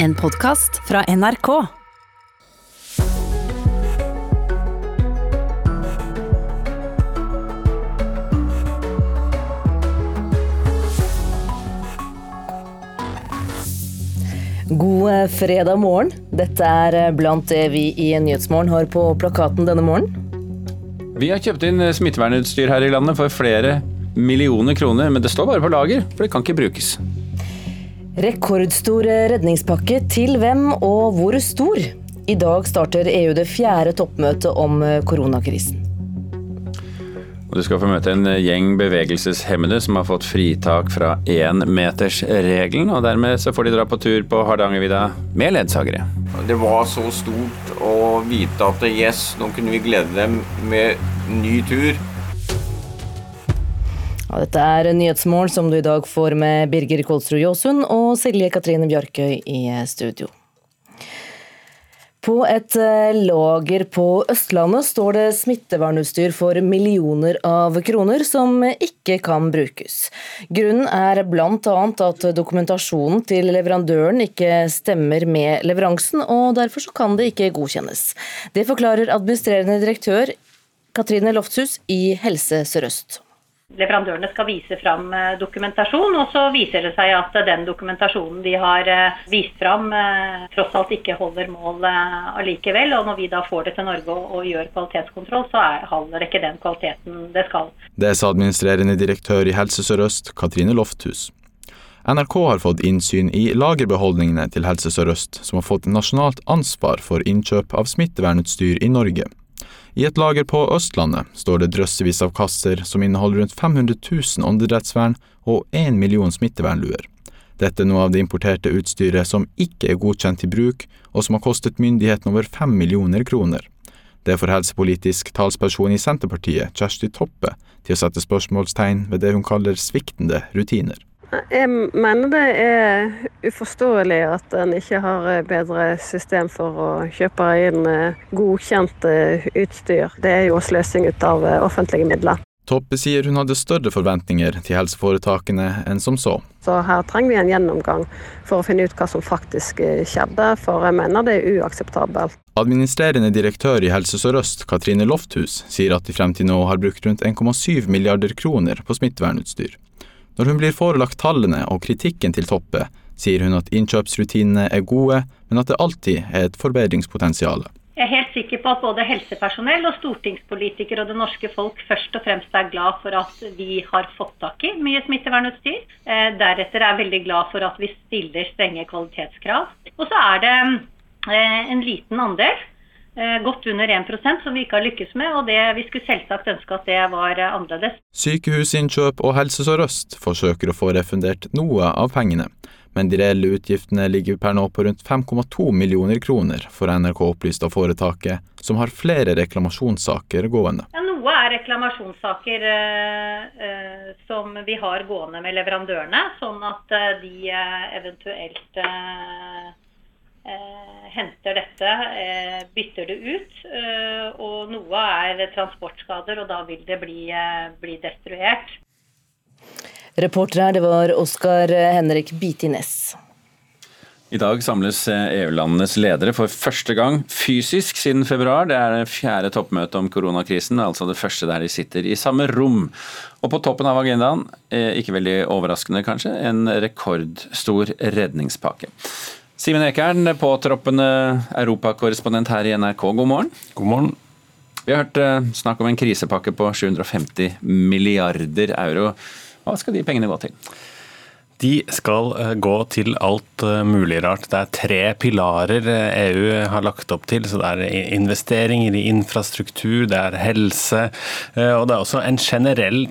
En podkast fra NRK. God fredag morgen. Dette er blant det vi i Nyhetsmorgen har på plakaten denne morgenen. Vi har kjøpt inn smittevernutstyr her i landet for flere millioner kroner, men det står bare på lager, for det kan ikke brukes. Rekordstor redningspakke til hvem og hvor stor? I dag starter EU det fjerde toppmøtet om koronakrisen. Og du skal få møte en gjeng bevegelseshemmede som har fått fritak fra énmetersregelen, og dermed så får de dra på tur på Hardangervidda med ledsagere. Det var så stort å vite at yes, nå kunne vi glede dem med ny tur. Ja, dette er Nyhetsmorgen som du i dag får med Birger Kolsrud Jåsund og Silje Katrine Bjarkøy i studio. På et lager på Østlandet står det smittevernutstyr for millioner av kroner som ikke kan brukes. Grunnen er bl.a. at dokumentasjonen til leverandøren ikke stemmer med leveransen, og derfor kan det ikke godkjennes. Det forklarer administrerende direktør Katrine Lofthus i Helse Sør-Øst. Leverandørene skal vise fram dokumentasjon, og så viser det seg at den dokumentasjonen de har vist fram, tross alt ikke holder mål allikevel. Og når vi da får det til Norge og gjør kvalitetskontroll, så holder ikke den kvaliteten det skal. Det sa administrerende direktør i Helse Sør-Øst, Katrine Lofthus. NRK har fått innsyn i lagerbeholdningene til Helse Sør-Øst, som har fått nasjonalt ansvar for innkjøp av smittevernutstyr i Norge. I et lager på Østlandet står det drøssevis av kasser som inneholder rundt 500 000 åndedrettsvern og 1 million smittevernluer. Dette er noe av det importerte utstyret som ikke er godkjent til bruk, og som har kostet myndighetene over 5 millioner kroner. Det får helsepolitisk talsperson i Senterpartiet, Kjersti Toppe, til å sette spørsmålstegn ved det hun kaller sviktende rutiner. Jeg mener det er uforståelig at en ikke har bedre system for å kjøpe inn godkjent utstyr. Det er jo sløsing ut av offentlige midler. Toppe sier hun hadde større forventninger til helseforetakene enn som så. Så her trenger vi en gjennomgang for å finne ut hva som faktisk skjedde, for jeg mener det er uakseptabelt. Administrerende direktør i Helse Sør-Øst, Katrine Lofthus, sier at de frem til nå har brukt rundt 1,7 milliarder kroner på smittevernutstyr. Når hun blir forelagt tallene og kritikken til Toppe, sier hun at innkjøpsrutinene er gode, men at det alltid er et forbedringspotensial. Jeg er helt sikker på at både helsepersonell og stortingspolitikere og det norske folk først og fremst er glad for at vi har fått tak i mye smittevernutstyr. Deretter er jeg veldig glad for at vi stiller strenge kvalitetskrav. Og så er det en liten andel godt under 1% som vi ikke har lykkes med, og det, vi skulle selvsagt ønske at det var annerledes. Sykehusinnkjøp og Helse Sør-Øst forsøker å få refundert noe av pengene, men de reelle utgiftene ligger per nå på rundt 5,2 millioner kroner, får NRK opplyst av foretaket, som har flere reklamasjonssaker gående. Ja, noe er reklamasjonssaker eh, som vi har gående med leverandørene, sånn at de eventuelt eh, henter dette, bytter det ut. Og noe er transportskader, og da vil det bli, bli destruert. Reporter her, det var Oskar Henrik Bitines. I dag samles EU-landenes ledere for første gang fysisk siden februar. Det er det fjerde toppmøtet om koronakrisen, altså det første der de sitter i samme rom. Og på toppen av agendaen, ikke veldig overraskende kanskje, en rekordstor redningspakke. Simen Ekern, påtroppende europakorrespondent her i NRK, god morgen. God morgen. Vi har hørt snakk om en krisepakke på 750 milliarder euro. Hva skal de pengene gå til? De skal gå til alt mulig rart. Det er tre pilarer EU har lagt opp til. så Det er investeringer i infrastruktur, det er helse, og det er også en generell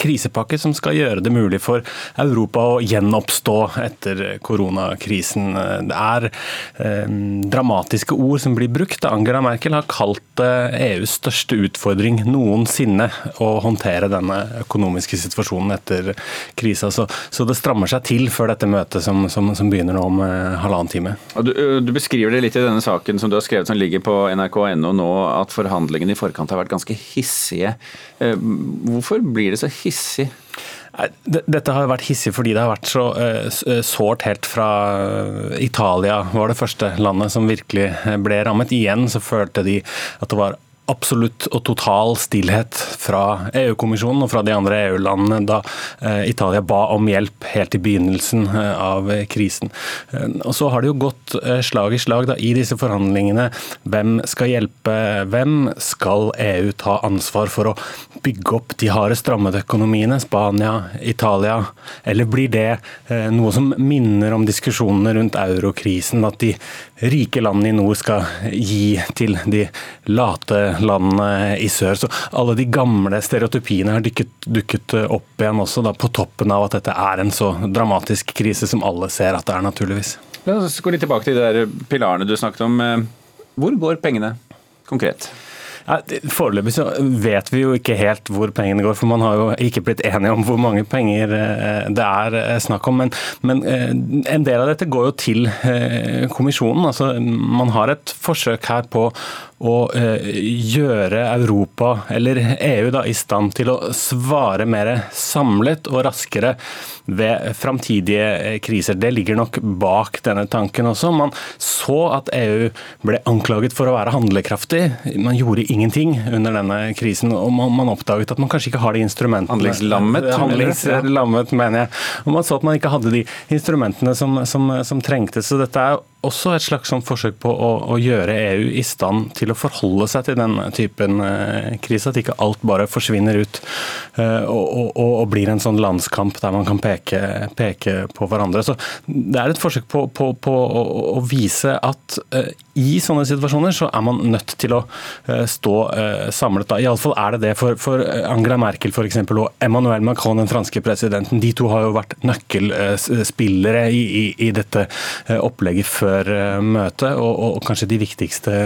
krisepakke som skal gjøre det mulig for Europa å gjenoppstå etter koronakrisen. Det er dramatiske ord som blir brukt. Angela Merkel har kalt det EUs største utfordring noensinne å håndtere denne økonomiske situasjonen etter krisa. Så så det strammer seg til før dette møtet som, som, som begynner nå om eh, halvannen time. Du, du, beskriver det litt i denne saken som du har skrevet som ligger på nrk.no nå, at forhandlingene i forkant har vært ganske hissige. Hvorfor blir det så hissig? Dette har vært hissig fordi det har vært så sårt helt fra Italia var det første landet som virkelig ble rammet. Igjen så følte de at det var absolutt og total stillhet fra EU-kommisjonen og fra de andre EU-landene da eh, Italia ba om hjelp helt i begynnelsen eh, av krisen. Eh, og Så har det jo gått slag i slag da, i disse forhandlingene. Hvem skal hjelpe hvem? Skal EU ta ansvar for å bygge opp de harde strammede økonomiene, Spania, Italia? Eller blir det noe som minner om diskusjonene rundt eurokrisen, at de rike landene i nord skal gi til de late landene i sør. Så alle de gamle stereotypiene har dukket, dukket opp igjen også, da, på toppen av at dette er en så dramatisk krise som alle ser at det er, naturligvis. La oss gå litt tilbake til de der pilarene du snakket om. Hvor går pengene konkret? Ja, Foreløpig så vet vi jo ikke helt hvor pengene går, for man har jo ikke blitt enige om hvor mange penger eh, det er eh, snakk om. Men, men eh, en del av dette går jo til kommisjonen. Altså, man har et forsøk her på å gjøre Europa, eller EU, da, i stand til å svare mer samlet og raskere ved framtidige kriser. Det ligger nok bak denne tanken også. Man så at EU ble anklaget for å være handlekraftig. Man gjorde ingenting under denne krisen, og man, oppdaget at man kanskje ikke har de instrumentene. Handlingslammet? Handlingslammet, mener jeg. Og man så at man ikke hadde de instrumentene som, som, som trengtes. Så dette er også et slags sånn forsøk på å, å, gjøre EU i stand til å forholde seg til den typen eh, krise. At ikke alt bare forsvinner ut eh, og, og, og, blir en sånn landskamp der man kan peke, peke på hverandre. Så Det er et forsøk på, på, på å, å, vise at eh, i sånne situasjoner så er man nødt til å eh, stå eh, samlet. Da. Iallfall er det det for, for Angela Merkel for eksempel, og Emmanuel Macron, den franske presidenten. De to har jo vært nøkkelspillere i, i, i dette opplegget før før eh, møtet, og, og, kanskje de viktigste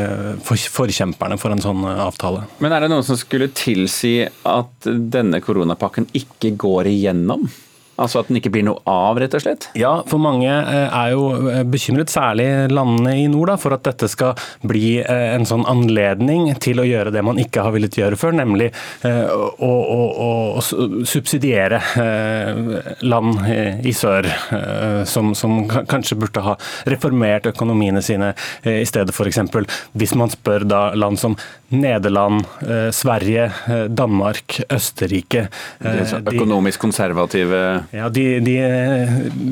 for, forkjemperne for en sånn eh, avtale. Men er det noen som skulle tilsi at denne koronapakken ikke går igjennom? Altså at den ikke blir noe av, rett og slett? Ja, for mange eh, er jo eh, bekymret, særlig landene i nord, da, for at dette skal bli eh, en sånn anledning til å gjøre det man ikke har villet gjøre før, nemlig å, å, å subsidiere land i sør som, som, kanskje burde ha reformert økonomiene sine i stedet, f.eks. Hvis man spør da land som Nederland, Sverige, Danmark, Østerrike Økonomisk konservative ja, de, de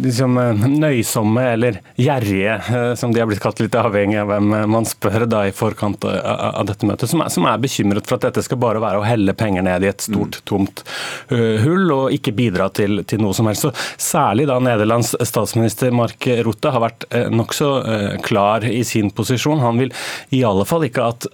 liksom, nøysomme eller gjerrige, eh, som de har blitt kalt litt avhengig av hvem man spør da i forkant av dette møtet, som er, som er, bekymret for at dette skal bare være å helle penger ned i et stort, mm. tomt hull og ikke bidra til, til, noe som helst. Så Særlig da Nederlands statsminister Mark Rutte har vært nokså klar i sin posisjon. Han vil i alle fall ikke at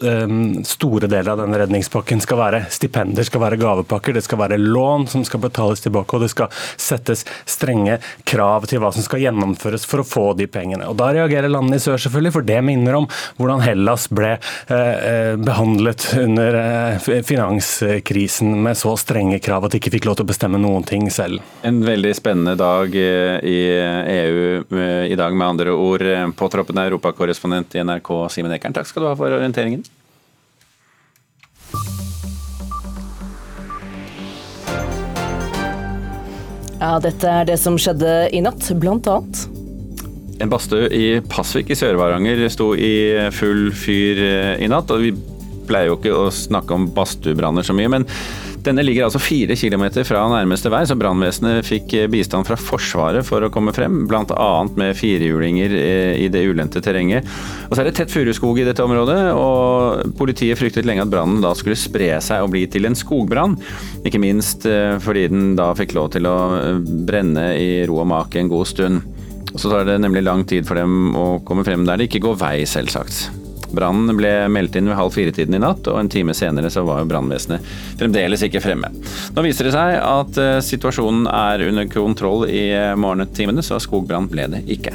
store deler av denne redningspakken skal være stipender, skal være gavepakker, det skal være lån som skal betales tilbake, og det skal settes strenge krav til hva som skal gjennomføres for å få de pengene. Og Da reagerer landene i sør, selvfølgelig, for det minner om hvordan Hellas ble eh, eh, behandlet under eh, finanskrisen med så strenge krav at de ikke fikk lov til å bestemme noen ting selv. En veldig spennende dag i EU i dag, med andre ord. På troppen er europakorrespondent i NRK, Simen Ekern. Takk skal du ha for orienteringen. Ja, dette er det som skjedde i natt, blant annet. En badstue i Pasvik i Sør-Varanger sto i full fyr eh, i natt. og Vi pleier jo ikke å snakke om badstuebranner så mye, men denne ligger altså fire kilometer fra nærmeste vei, så brannvesenet fikk bistand fra Forsvaret for å komme frem, bl.a. med firehjulinger i det ulendte terrenget. Og så er det tett furuskog i dette området, og politiet fryktet lenge at brannen da skulle spre seg og bli til en skogbrann. Ikke minst eh, fordi den da fikk lov til å eh, brenne i ro og make en god stund. Så tar det nemlig lang tid for dem å komme frem der det ikke går vei, selvsagt. Brannen ble meldt inn ved halv fire-tiden i natt, og en time senere så var brannvesenet fremdeles ikke fremme. Nå viser det seg at eh, situasjonen er under kontroll i eh, morgentimene, så skogbrann ble det ikke.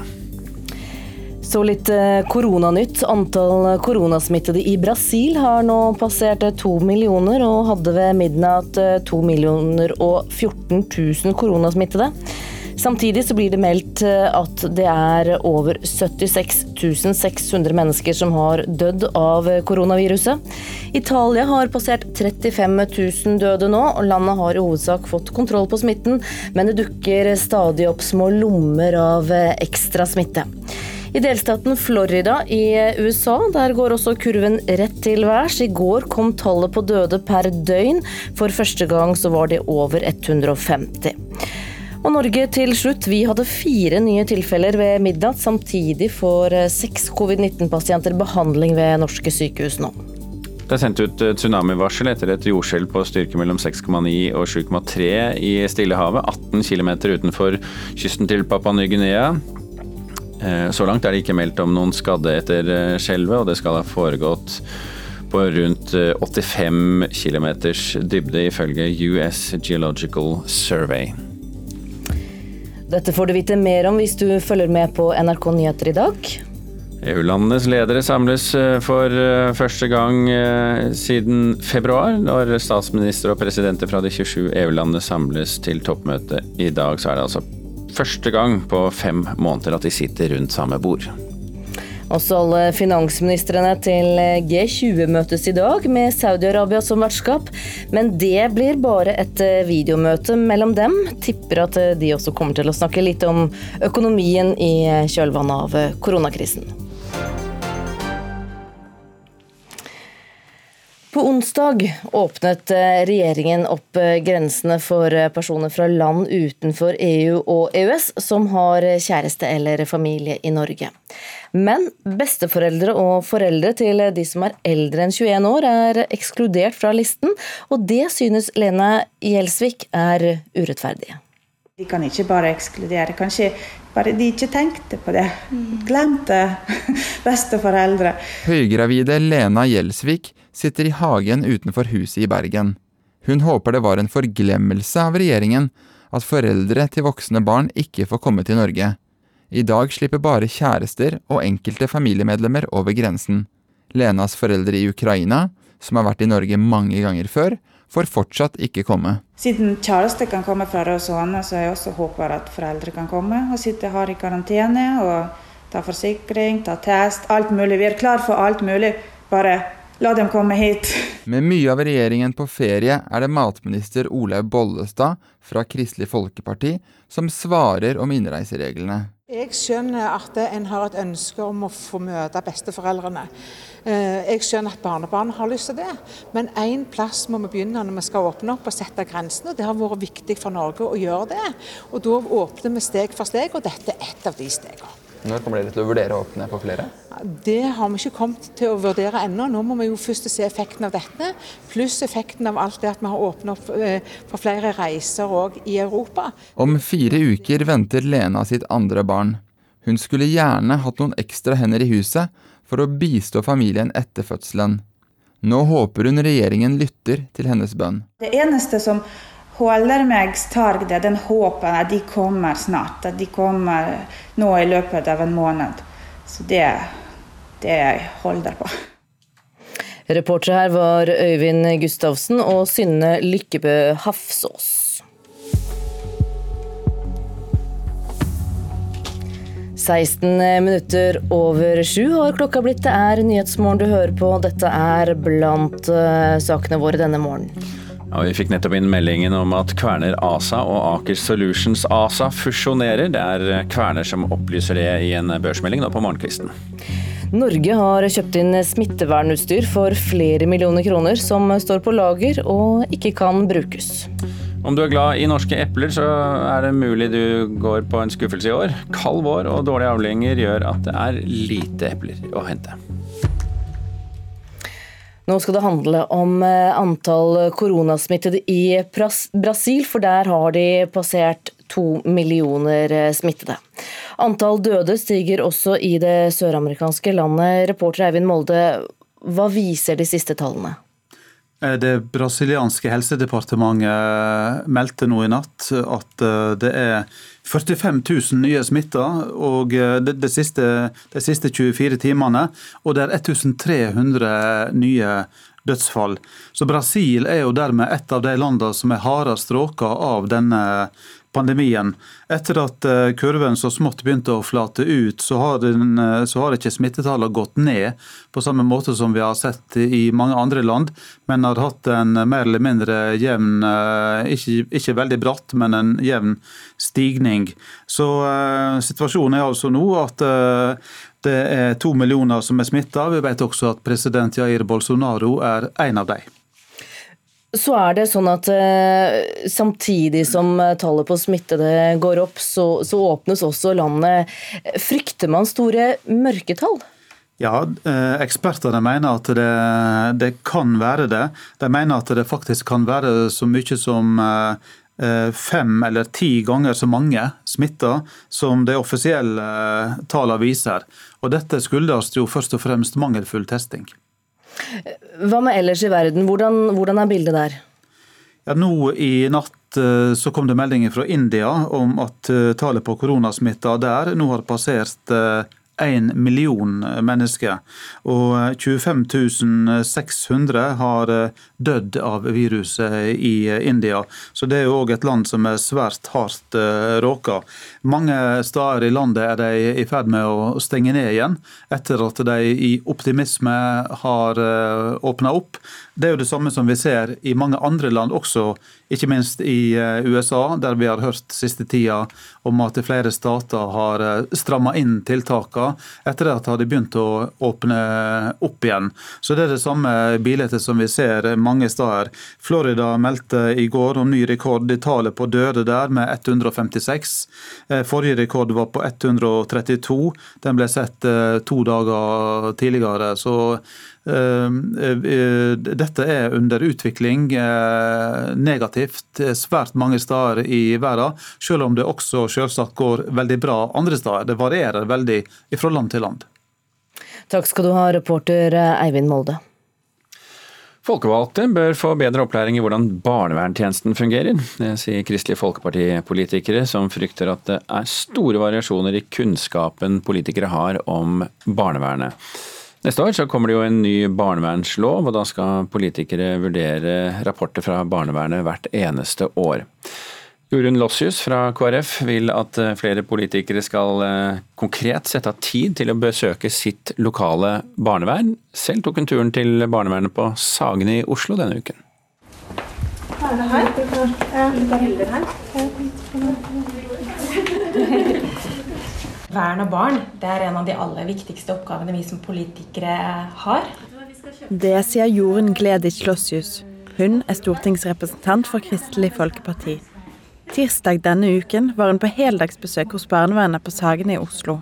Så litt eh, koronanytt. Antall koronasmittede i Brasil har nå passert to millioner, og hadde ved midnatt to millioner og 14 000 koronasmittede. Samtidig så blir det meldt eh, at det er over 76 600 mennesker som har dødd av koronaviruset. Italia har passert 35 000 døde nå, og landet har i hovedsak fått kontroll på smitten, men det dukker stadig opp små lommer av ekstra smitte. I delstaten Florida i USA der går også kurven rett til værs. I går kom tallet på døde per døgn. For første gang så var det over 150. Og Norge til slutt. Vi hadde fire nye tilfeller ved midnatt. Samtidig får seks covid-19-pasienter behandling ved norske sykehus nå. Det er sendt ut tsunamivarsel etter et jordskjelv på styrke mellom 6,9 og 7,3 i Stillehavet, 18 km utenfor kysten til Papua Ny-Guinea. Eh, så langt er det ikke meldt om noen skadde etter eh, skjelvet, og det skal ha foregått på rundt 85 eh, km dybde, ifølge US Geological Survey. Dette får du vite mer om hvis du følger med på NRK Nyheter i dag. EU-landenes ledere samles for første gang siden februar. Når statsminister og presidenter fra de 27 EU-landene samles til toppmøte i dag, så er det altså første gang på fem måneder at de sitter rundt samme bord. Også alle finansministrene til G20 møtes i dag, med Saudi-Arabia som vertskap. Men det blir bare et videomøte mellom dem. Tipper at de også kommer til å snakke litt om økonomien i kjølvannet av koronakrisen. På onsdag åpnet eh, regjeringen opp eh, grensene for eh, personer fra land utenfor EU og EØS som har kjæreste eller familie i Norge. Men besteforeldre og foreldre til de som er eldre enn 21 år, er ekskludert fra listen, og det synes Lena Gjelsvik er urettferdig. De kan ikke bare ekskludere. Kanskje bare de ikke tenkte på det. Glemte besteforeldre. Høygravide Lena Gjelsvik sitter i hagen utenfor huset i Bergen. Hun håper det var en forglemmelse av regjeringen at foreldre til voksne barn ikke får komme til Norge. I dag slipper bare kjærester og enkelte familiemedlemmer over grensen. Lenas foreldre i Ukraina, som har vært i Norge mange ganger før, får fortsatt ikke komme. Siden kjæreste kan komme fra Rosana, så jeg også håper at foreldre kan komme og sitte her i karantene og ta forsikring, ta test, alt mulig. Vi er klar for alt mulig. Bare La dem komme hit. Med mye av regjeringen på ferie er det matminister Olaug Bollestad fra Kristelig Folkeparti som svarer om innreisereglene. Jeg skjønner at en har et ønske om å få møte besteforeldrene. Eh, jeg skjønner at barnebarn har lyst til det, men én plass må vi begynne når vi skal åpne opp og sette grensene. Det har vært viktig for Norge å gjøre det. Og Da åpner vi steg for steg, og dette er ett av de stegene. Når kommer dere til å vurdere å åpne på flere? Det har vi ikke kommet til å vurdere ennå. Nå må vi jo først se effekten av dette, pluss effekten av alt det at vi har åpnet opp eh, for flere reiser òg i Europa. Om fire uker venter Lena sitt andre barn. Hun skulle gjerne hatt noen ekstra hender i huset for å bistå familien etter fødselen. Nå håper hun regjeringen lytter til hennes bønn. Det eneste som holder meg sterk, det den håpen at de kommer snart. At de kommer nå i løpet av en måned. Så det, det jeg holder på. Reportere her var Øyvind Gustavsen og Synne Lykkebø Hafsås. «16 minutter over sju har klokka blitt. Det er Nyhetsmorgen du hører på. Dette er blant uh, sakene våre denne morgenen. Ja, vi fikk nettopp inn meldingen om at Kverner ASA og Aker Solutions ASA fusjonerer. Det er Kverner som opplyser det i en børsmelding nå på morgenkvisten. Norge har kjøpt inn smittevernutstyr for flere millioner kroner som står på lager og ikke kan brukes. Om du er glad i norske epler, så er det mulig du går på en skuffelse i år. Kald vår og dårlige avlinger gjør at det er lite epler å hente. Nå skal det handle om eh, antall koronasmittede i Brasil, for der har de passert to millioner eh, smittede. Antall døde stiger også i det søramerikanske landet. Reporter Eivind Molde, hva viser de siste tallene? Eh, det brasilianske helsedepartementet meldte nå i natt at det er 45 000 nye smitta eh, de, de, siste, de siste 24 timene, og det er 1300 nye dødsfall. Så Brasil er jo dermed et av de landene som er hardest råka av denne pandemien. Etter at eh, kurven så smått begynte å flate ut, så har, den, eh, så har ikke smittetallene gått ned på samme måte som vi har sett i mange andre land, men har hatt en mer eller mindre jevn, eh, ikke, ikke veldig bratt, men en jevn stigning. Så uh, situasjonen er altså nå at uh, det er to millioner som er smitta. Vi vet også at president Jair Bolsonaro er en av dem. Så er det sånn at eh, samtidig som eh, tallet på smittede går opp, så, så, åpnes også landet. Frykter man store mørketall? Ja, eh, ekspertene mener at det, det, kan være det. De mener at det faktisk kan være så mye som eh, fem eller ti ganger så mange smitta som de offisielle tallene viser. Og dette skyldes jo først og fremst mangelfull testing. Hva med ellers i verden, hvordan, hvordan er bildet der? Ja, nå i natt eh, så kom det meldinger fra India om at eh, tallet på koronasmitta der nå har passert eh, 1 million mennesker. Og 25 600 har eh, dødd av viruset i India. Så det er jo òg et land som er svært hardt eh, råka. Mange steder i landet er de i ferd med å stenge ned igjen, etter at de i optimisme har eh, åpna opp. Det er jo det samme som vi ser i mange andre land også, ikke minst i USA, der vi har hørt siste tida om at flere stater har stramma inn tiltakene etter at de hadde begynt å åpne opp igjen. Så Det er det samme bildet som vi ser mange steder. Florida meldte i går om ny rekord i tallet på døde der, med 156. Eh, forrige rekord var på 132. Den ble sett eh, to dager tidligere. så dette er under utvikling negativt svært mange steder i verden, selv om det også selvsagt går veldig bra andre steder. Det varierer veldig fra land til land. Takk skal du ha, reporter Eivind Molde. Folkevalgte bør få bedre opplæring i hvordan barnevernstjenesten fungerer. Det sier Kristelig Folkeparti-politikere, som frykter at det er store variasjoner i kunnskapen politikere har om barnevernet. Neste år så kommer det jo en ny barnevernslov, og da skal politikere vurdere rapporter fra barnevernet hvert eneste år. Jorunn Lossius fra KrF vil at eh, flere politikere skal eh, konkret sette av tid til å besøke sitt lokale barnevern. Selv tok hun turen til barnevernet på Sagen i Oslo denne uken. Er det her? Vern av barn det er en av de aller viktigste oppgavene vi som politikere har. Det sier Jorunn Gleditsch Lossius. Hun er stortingsrepresentant for Kristelig Folkeparti. Tirsdag denne uken var hun på heldagsbesøk hos barnevernet på Sagene i Oslo.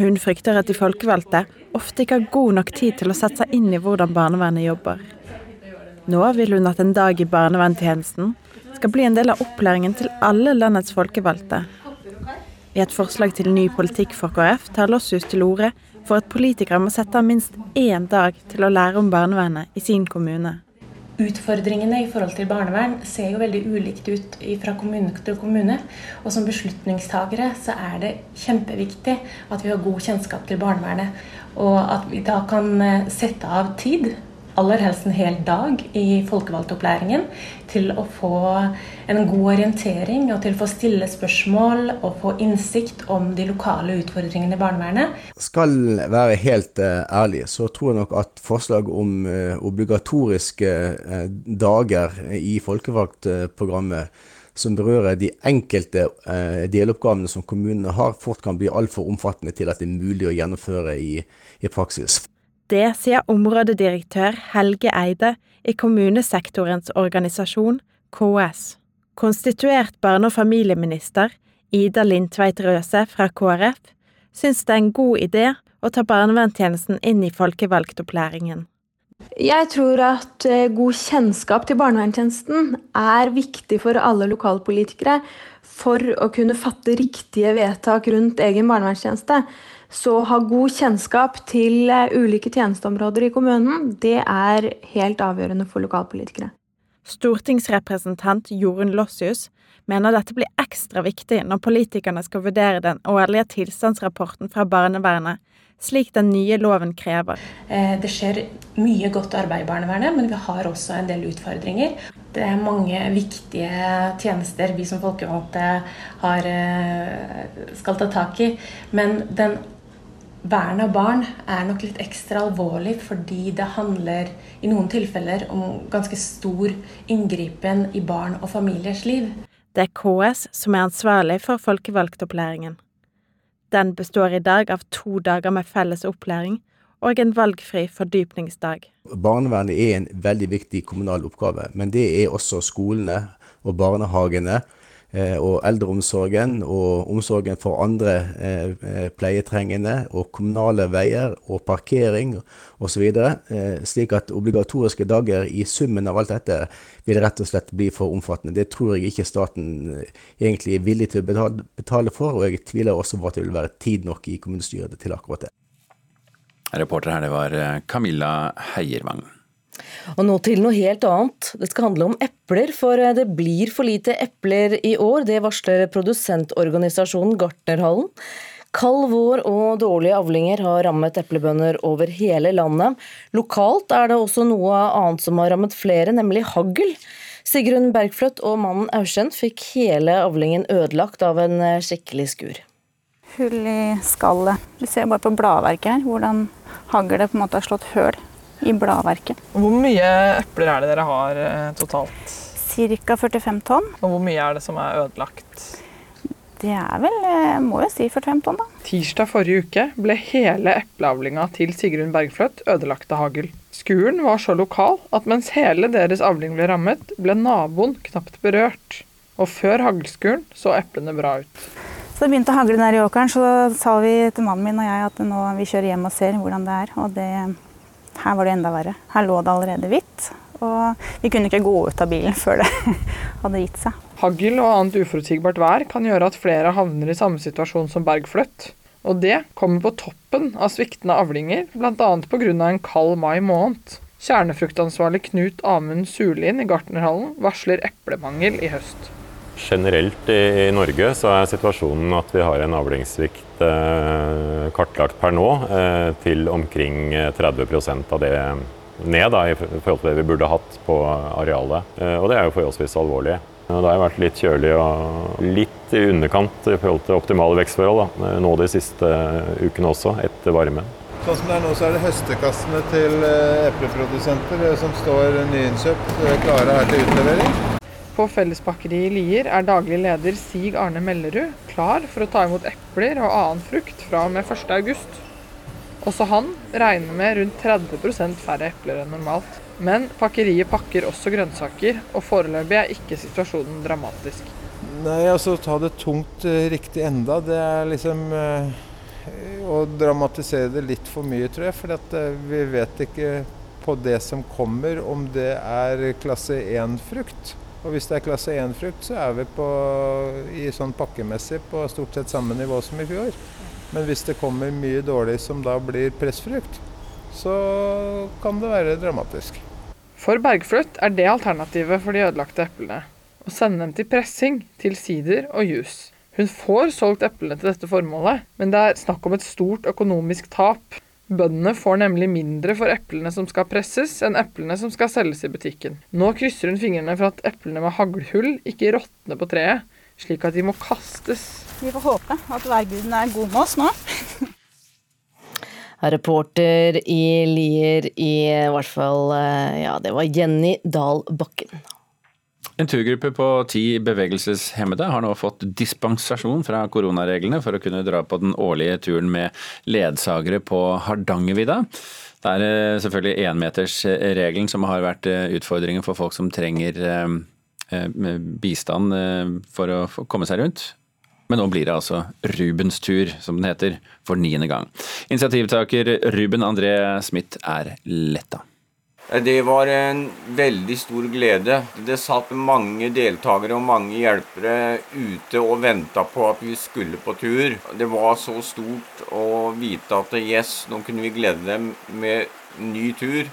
Hun frykter at de folkevalgte ofte ikke har god nok tid til å sette seg inn i hvordan barnevernet jobber. Nå vil hun at en dag i barnevernstjenesten skal bli en del av opplæringen til alle landets folkevalgte. I et forslag til ny politikk for KrF tar Lossius til orde for at politikere må sette av minst én dag til å lære om barnevernet i sin kommune. Utfordringene i forhold til barnevern ser jo veldig ulikt ut fra kommune til kommune. Og som beslutningstagere så er det kjempeviktig at vi har god kjennskap til barnevernet. Og at vi da kan eh, sette av tid aller helst en hel dag i folkevalgtopplæringen til å få en god orientering og til å få stille spørsmål og få innsikt om de lokale utfordringene i barnevernet. Skal være helt uh, ærlig, så tror jeg nok at forslag om uh, obligatoriske uh, dager i folkevalgtprogrammet som berører de enkelte deloppgavene som kommunene har, fort kan bli altfor omfattende til at det er mulig å gjennomføre i, i praksis. Det sier områdedirektør Helge Eide i kommunesektorens organisasjon, KS. Konstituert barne- og familieminister Ida Lindtveit Røse fra KrF syns det er en god idé å ta barnevernstjenesten inn i folkevalgtopplæringen. Jeg tror at eh, god kjennskap til barnevernstjenesten er viktig for alle lokalpolitikere for å kunne fatte riktige vedtak rundt egen barnevernstjeneste. Så ha god kjennskap til eh, ulike tjenesteområder i kommunen, det er helt avgjørende for lokalpolitikere. Stortingsrepresentant Jorunn Lossius mener dette blir ekstra viktig når politikerne skal vurdere den årlige tilstandsrapporten fra barnevernet, slik den nye loven krever. Eh, det skjer mye godt arbeid i barnevernet, men vi har også en del utfordringer. Det er mange viktige tjenester vi som folkevalgte har, eh, skal ta tak i. Men den Vern av barn er nok litt ekstra alvorlig fordi det handler i noen tilfeller om ganske stor inngripen i barn og familiers liv. Det er KS som er ansvarlig for folkevalgtopplæringen. Den består i dag av to dager med felles opplæring og en valgfri fordypningsdag. Barnevernet er en veldig viktig kommunal oppgave, men det er også skolene og barnehagene Eh, og eldreomsorgen og omsorgen for andre eh, eh, pleietrengende og kommunale veier og parkering osv. Slik at obligatoriske dager i summen av alt dette vil rett og slett bli for omfattende. Det tror jeg ikke staten egentlig er villig til å betale for, og jeg tviler også på at det vil være tid nok i kommunestyret til akkurat det. Reporter her, det var Camilla Heiervang. Og nå til noe helt annet. Det skal handle om epler, for eh, det blir for lite epler i år. Det varsler produsentorganisasjonen Gartnerhallen. Kald vår og dårlige avlinger har rammet eplebønder over hele landet. Lokalt er det også noe annet som har rammet flere, nemlig hagl. Sigrun Bergfløtt og mannen Auskjent fikk hele avlingen ødelagt av en eh, skikkelig skur. Hull i skallet. Du ser bare på bladverket her hvordan haglet på en måte har slått høl i bladverket. Hvor mye epler er det dere har eh, totalt? Ca. 45 tonn. Og hvor mye er det som er ødelagt? Det er vel, eh, må jo si 45 tonn, da. Tirsdag forrige uke ble hele epleavlinga til Sigrun Bergfløt ødelagt av hagl. Skuren var så lokal at mens hele deres avling ble rammet, ble naboen knapt berørt. Og før haglskuren så eplene bra ut. Så det begynte å hagle der i åkeren, så sa vi til mannen min og jeg at nå vi kjører hjem og ser hvordan det er. Og det her var det enda verre. Her lå det allerede hvitt. Og vi kunne ikke gå ut av bilen før det hadde gitt seg. Hagl og annet uforutsigbart vær kan gjøre at flere havner i samme situasjon som Bergfløtt. Og det kommer på toppen av sviktende avlinger, bl.a. pga. en kald mai måned. Kjernefruktansvarlig Knut Amund Sulin i Gartnerhallen varsler eplemangel i høst. Generelt i Norge så er situasjonen at vi har en avlingssvikt eh, kartlagt per nå eh, til omkring 30% av det ned da, i forhold til det vi burde hatt på arealet. Eh, og det er jo forholdsvis alvorlig. Det har vært litt kjølig og litt i underkant i forhold til optimale vekstforhold da, nå de siste ukene også, etter varmen. Sånn som det er nå, så er det høstekassene til epleprodusenter som står nyinnkjøpt klare her til utlevering. På Fellespakkeriet i Lier er daglig leder Sig Arne Mellerud klar for å ta imot epler og annen frukt fra og med 1.8. Også han regner med rundt 30% færre epler enn normalt. Men pakkeriet pakker også grønnsaker, og foreløpig er ikke situasjonen dramatisk. Nei, altså ta det tungt uh, riktig enda, det er liksom uh, å dramatisere det litt for mye, tror jeg. For uh, vi vet ikke på det som kommer, om det er klasse 1-frukt. Og hvis det er klasse 1-frukt, så er vi på, i sånn pakkemessig på stort sett samme nivå som i fjor. Men hvis det kommer mye dårlig som da blir pressfrukt, så kan det være dramatisk. For Bergfløtt er det alternativet for de ødelagte eplene. Å sende dem til pressing, til sider og juice. Hun får solgt eplene til dette formålet, men det er snakk om et stort økonomisk tap. Bøndene får nemlig mindre for eplene som skal presses, enn eplene som skal selges i butikken. Nå krysser hun fingrene for at eplene med haglhull ikke råtner på treet, slik at de må kastes. Vi får håpe at værguden er god med oss nå. Reporter i Lier i hvert fall eh, Ja, det var Jenny Dahl Bakken. En turgruppe på ti bevegelseshemmede har nå fått dispensasjon fra koronareglene for å kunne dra på den årlige turen med ledsagere på Hardangervidda. Det er eh, selvfølgelig énmetersregelen som har vært eh, utfordringen for folk som trenger eh, bistand for å komme seg rundt. Men nå blir det altså Rubens tur, som den heter, for niende gang. Initiativtaker Ruben André Smith er letta. Det var en veldig stor glede. Det satt mange deltakere og mange hjelpere ute og venta på at vi skulle på tur. Det var så stort å vite at yes, nå kunne vi glede dem med ny tur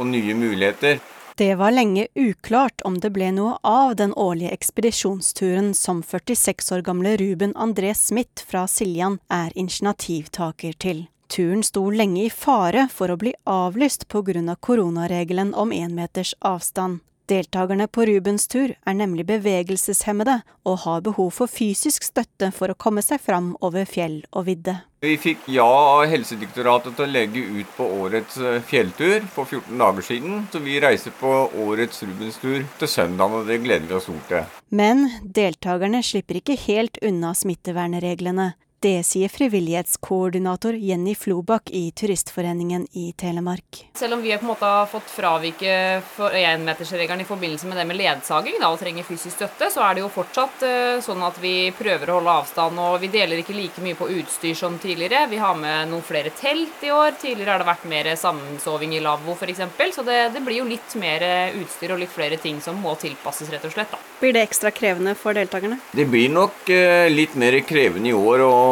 og nye muligheter. Det var lenge uklart om det ble noe av den årlige ekspedisjonsturen som 46 år gamle Ruben André Smith fra Siljan er initiativtaker til. Turen sto lenge i fare for å bli avlyst pga. koronaregelen om én meters avstand. Deltakerne på Rubens tur er nemlig bevegelseshemmede og har behov for fysisk støtte for å komme seg fram over fjell og vidde. Vi fikk ja av Helsedirektoratet til å legge ut på årets eh, fjelltur for 14 dager siden. Så vi reiser på årets Rubens tur til søndag, og det gleder vi oss stort til. Men deltakerne slipper ikke helt unna smittevernreglene. Det sier frivillighetskoordinator Jenny Flobakk i Turistforeningen i Telemark. Selv om vi på en måte har fått fravike for énmetersregelen i forbindelse med det med ledsaging da, og trenger fysisk støtte, så er det jo fortsatt uh, sånn at vi prøver å holde avstand. Og vi deler ikke like mye på utstyr som tidligere. Vi har med noen flere telt i år. Tidligere har det vært mer sammensoving i lavvo f.eks. Så det, det, blir jo litt mer utstyr og litt flere ting som må tilpasses, rett og slett. Da. Blir det ekstra krevende for deltakerne? Det blir nok uh, litt mer krevende i år. og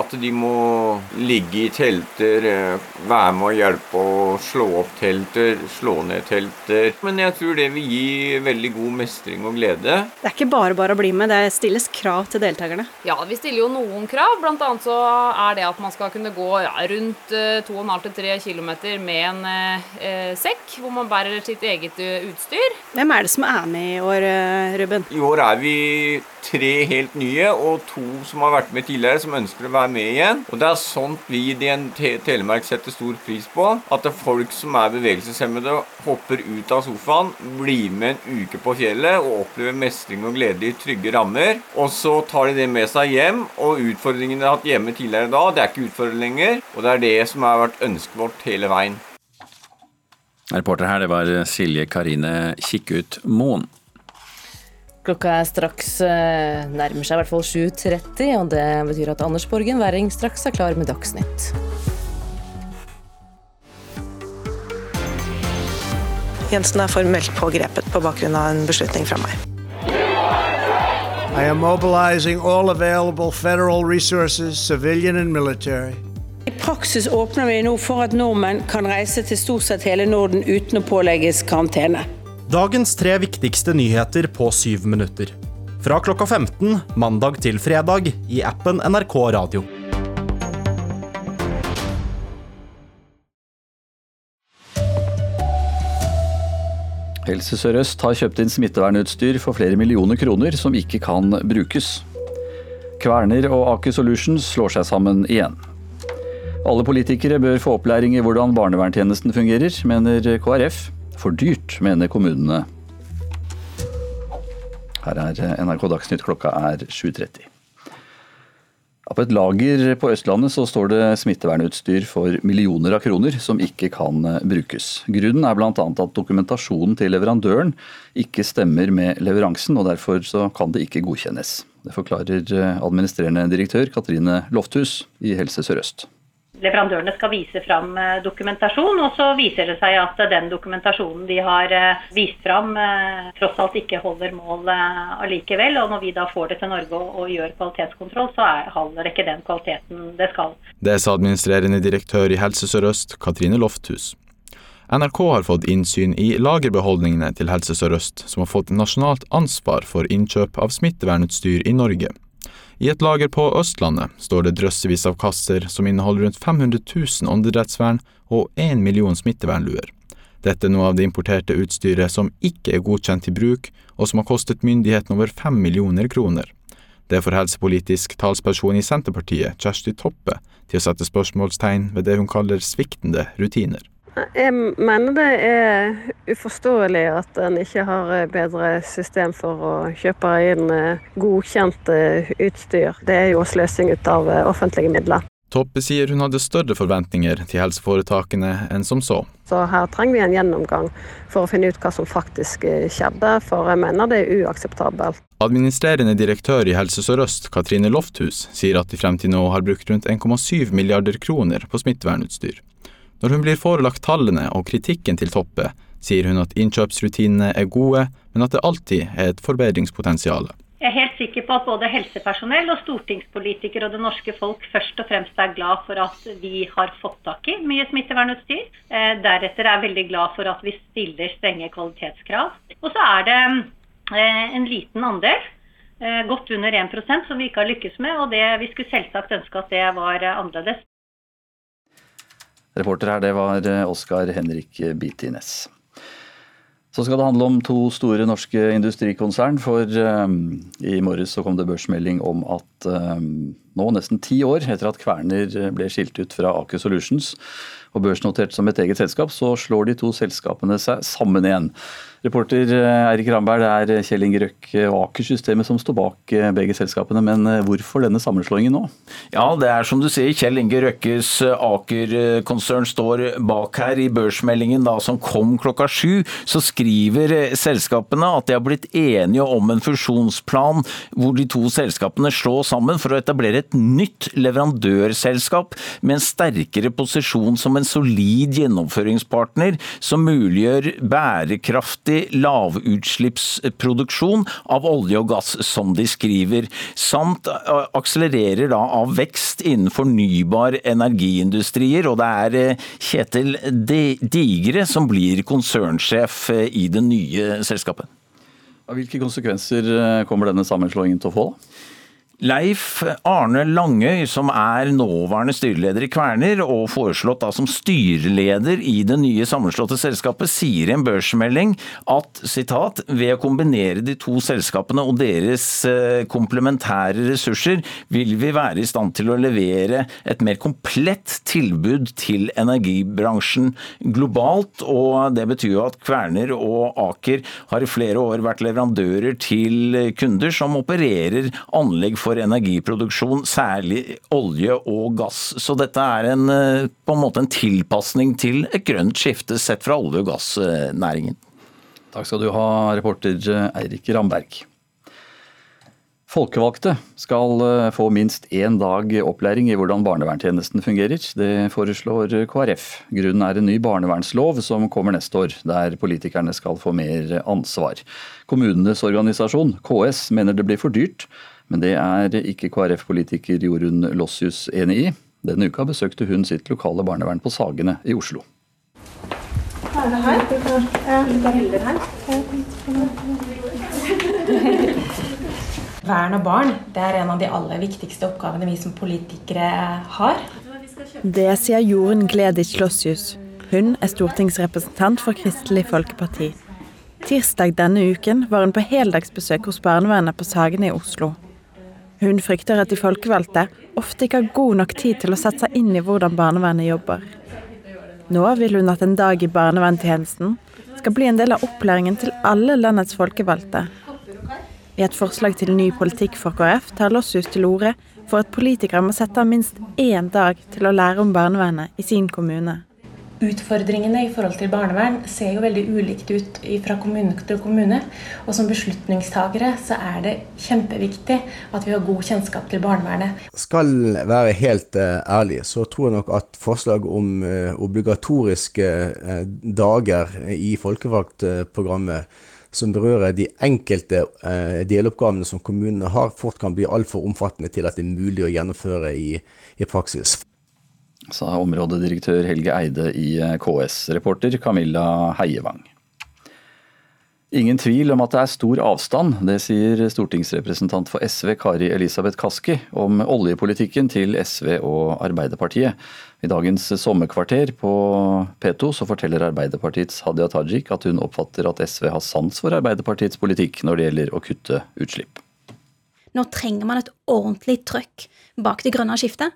at de må ligge i telter, eh, være med å hjelpe å slå opp telter, slå ned telter. Men jeg tror det vil gi veldig god mestring og glede. Det er ikke bare bare å bli med, det stilles krav til deltakerne? Ja, vi stiller jo noen krav. Blant annet så er det at man skal kunne gå ja, rundt 2,5-3 km med en eh, sekk, hvor man bærer sitt eget eh, utstyr. Hvem er det som er med i år, eh, Ruben? I år er vi tre helt nye og to som har vært med tidligere, som ønsker å være med igjen. Og Det er sånt vi i DNT Telemark setter stor pris på. At det er folk som er bevegelseshemmede, hopper ut av sofaen, blir med en uke på fjellet og opplever mestring og glede i trygge rammer. Og så tar de det med seg hjem, og utfordringene de har hatt hjemme tidligere da, det er ikke utfordringer lenger. Og det er det som har vært ønsket vårt hele veien. Reporter her, det var Silje Karine Kikkut Moen. Klokka er straks eh, nærmer seg i hvert fall 7.30, og det betyr at Anders Borgen Werring straks er klar med Dagsnytt. Jensen er formelt pågrepet på bakgrunn av en beslutning fra meg. I am mobilizing all available federal resources, civilian and military. I praksis åpner vi nå for at nordmenn kan reise til stort sett hele Norden uten å pålegges karantene. Dagens tre viktigste nyheter på syv minutter. Fra klokka 15 mandag til fredag i appen NRK Radio. Helse Sør-Øst har kjøpt inn smittevernutstyr for flere millioner kroner som ikke kan brukes. Kverner og Aker Solutions slår seg sammen igjen. Alle politikere bør få opplæring i hvordan barnevernstjenesten fungerer, mener KrF. For dyrt, mener kommunene. Her er NRK Dagsnytt, klokka er 7.30. På et lager på Østlandet så står det smittevernutstyr for millioner av kroner som ikke kan brukes. Grunnen er bl.a. at dokumentasjonen til leverandøren ikke stemmer med leveransen, og derfor så kan det ikke godkjennes. Det forklarer administrerende direktør Katrine Lofthus i Helse Sør-Øst leverandørene skal vise fram eh, dokumentasjon, og så viser det seg at den dokumentasjonen de har eh, vist fram, eh, tross alt ikke holder mål allikevel. Og når vi da får det til Norge og, gjør kvalitetskontroll, så er, holder det ikke den kvaliteten det skal. Det sa administrerende direktør i Helse Sør-Øst, Katrine Lofthus. NRK har fått innsyn i lagerbeholdningene til Helse Sør-Øst, som har fått nasjonalt ansvar for innkjøp av smittevernutstyr i Norge. I et lager på Østlandet står det drøssevis av kasser som inneholder rundt 500 000 åndedrettsvern og 1 million smittevernluer. Dette er noe av det importerte utstyret som ikke er godkjent til bruk, og som har kostet myndighetene over 5 millioner kroner. Det får helsepolitisk talsperson i Senterpartiet, Kjersti Toppe, til å sette spørsmålstegn ved det hun kaller sviktende rutiner. Jeg mener det er uforståelig at en ikke har bedre system for å kjøpe inn eh, godkjent eh, utstyr. Det er jo sløsing ut av eh, offentlige midler. Toppe sier hun hadde større forventninger til helseforetakene enn som så. Så her trenger vi en gjennomgang for å finne ut hva som faktisk skjedde, for jeg mener det er uakseptabelt. Administrerende direktør i Helse Sør-Øst, Katrine Lofthus, sier at de frem til nå har brukt rundt 1,7 milliarder kroner på smittevernutstyr. Når hun blir forelagt tallene og kritikken til Toppe, sier hun at innkjøpsrutinene er gode, men at det alltid er et forbedringspotensial. Jeg er helt sikker på at både helsepersonell og stortingspolitikere og det norske folk først og fremst er glad for at vi har fått tak i mye smittevernutstyr. Eh, deretter er jeg veldig glad for at vi stiller strenge kvalitetskrav. Og så er det eh, en liten andel, eh, godt under 1% som vi ikke har lykkes med. Og det, vi skulle selvsagt ønske at det var annerledes. Reporter her, det var Oskar Henrik Bitines. Så skal det handle om to store norske industrikonsern. For um, i morges så kom det børsmelding om at um, nå, nesten ti år etter at Kverner ble skilt ut fra Aker Solutions og børsnotert som et eget selskap, så slår de to selskapene seg sammen igjen. Reporter eh, Eirik Ramberg, det er Kjell Inge Røkke og Aker-systemet som står bak eh, begge selskapene. Men eh, hvorfor denne sammenslåingen nå? Ja, det er som du sier, Kjell Inge Røkkes Aker-konsern står bak her. I børsmeldingen da, som kom klokka sju, så skriver selskapene at de har blitt enige om en fusjonsplan hvor de to selskapene slår sammen for å etablere et nytt leverandørselskap med en sterkere posisjon som en solid gjennomføringspartner som muliggjør bærekraftig lavutslippsproduksjon av olje og gass, som de skriver, samt eh, akselererer da av vekst innen fornybar energiindustrier. Og det er eh, Kjetil Digre som blir konsernsjef eh, i det nye selskapet. Hvilke konsekvenser kommer denne sammenslåingen til å få? da? Leif Arne Langøy, som er nåværende styreleder i Kverner, og foreslått da som styreleder i det nye sammenslåtte selskapet, sier i en børsmelding at citat, ved å kombinere de to selskapene og deres eh, komplementære ressurser, vil vi være i stand til å levere et mer komplett tilbud til energibransjen globalt. Og det betyr jo at Kverner og Aker har i flere år vært leverandører til kunder som opererer anlegg for for energiproduksjon, særlig olje og gass. Så dette er en, eh, på en måte en tilpasning til et grønt skifte sett fra olje- og gassnæringen. Takk skal du ha, reporter Eirik Ramberg. Folkevalgte skal eh, få minst én dag opplæring i hvordan barnevernstjenesten fungerer. Det foreslår KrF. Grunnen er en ny barnevernslov som kommer neste år, der politikerne skal få mer ansvar. Kommunenes organisasjon, KS, mener det blir for dyrt, men det er ikke KrF-politiker Jorunn Lossius enig i. Denne uka besøkte hun sitt lokale barnevern på Sagene i Oslo. Vern av barn det er en av de aller viktigste oppgavene vi som politikere har. Det sier Jorunn Gleditsch Lossius. Hun er stortingsrepresentant for Kristelig Folkeparti. Tirsdag denne uken var hun på heldagsbesøk hos barnevernet på Sagene i Oslo. Hun frykter at de folkevalgte ofte ikke har god nok tid til å sette seg inn i hvordan barnevernet jobber. Nå vil hun at en dag i barnevernstjenesten skal bli en del av opplæringen til alle landets folkevalgte. I et forslag til ny politikk for KrF tar Lossius til orde for at politikere må sette av minst én dag til å lære om barnevernet i sin kommune utfordringene i forhold til barnevern ser jo veldig ulikt ut fra kommune til kommune. Og som beslutningstagere så er det kjempeviktig at vi har god kjennskap til barnevernet. Skal være helt uh, ærlig, så tror jeg nok at forslag om uh, obligatoriske uh, dager i folkevalgtprogrammet som berører de enkelte deloppgavene som kommunene har, fort kan bli altfor omfattende til at det er mulig å gjennomføre i, i praksis sa områdedirektør Helge Eide i eh, KS. Reporter Camilla Heievang. Ingen tvil om at det er stor avstand, det sier stortingsrepresentant for SV Kari Elisabeth Kaski om oljepolitikken til SV og Arbeiderpartiet. I dagens sommerkvarter på P2 så forteller Arbeiderpartiets Hadia Tajik at hun oppfatter at SV har sans for Arbeiderpartiets politikk når det gjelder å kutte utslipp. Nå trenger man et ordentlig trøkk bak det grønne skiftet.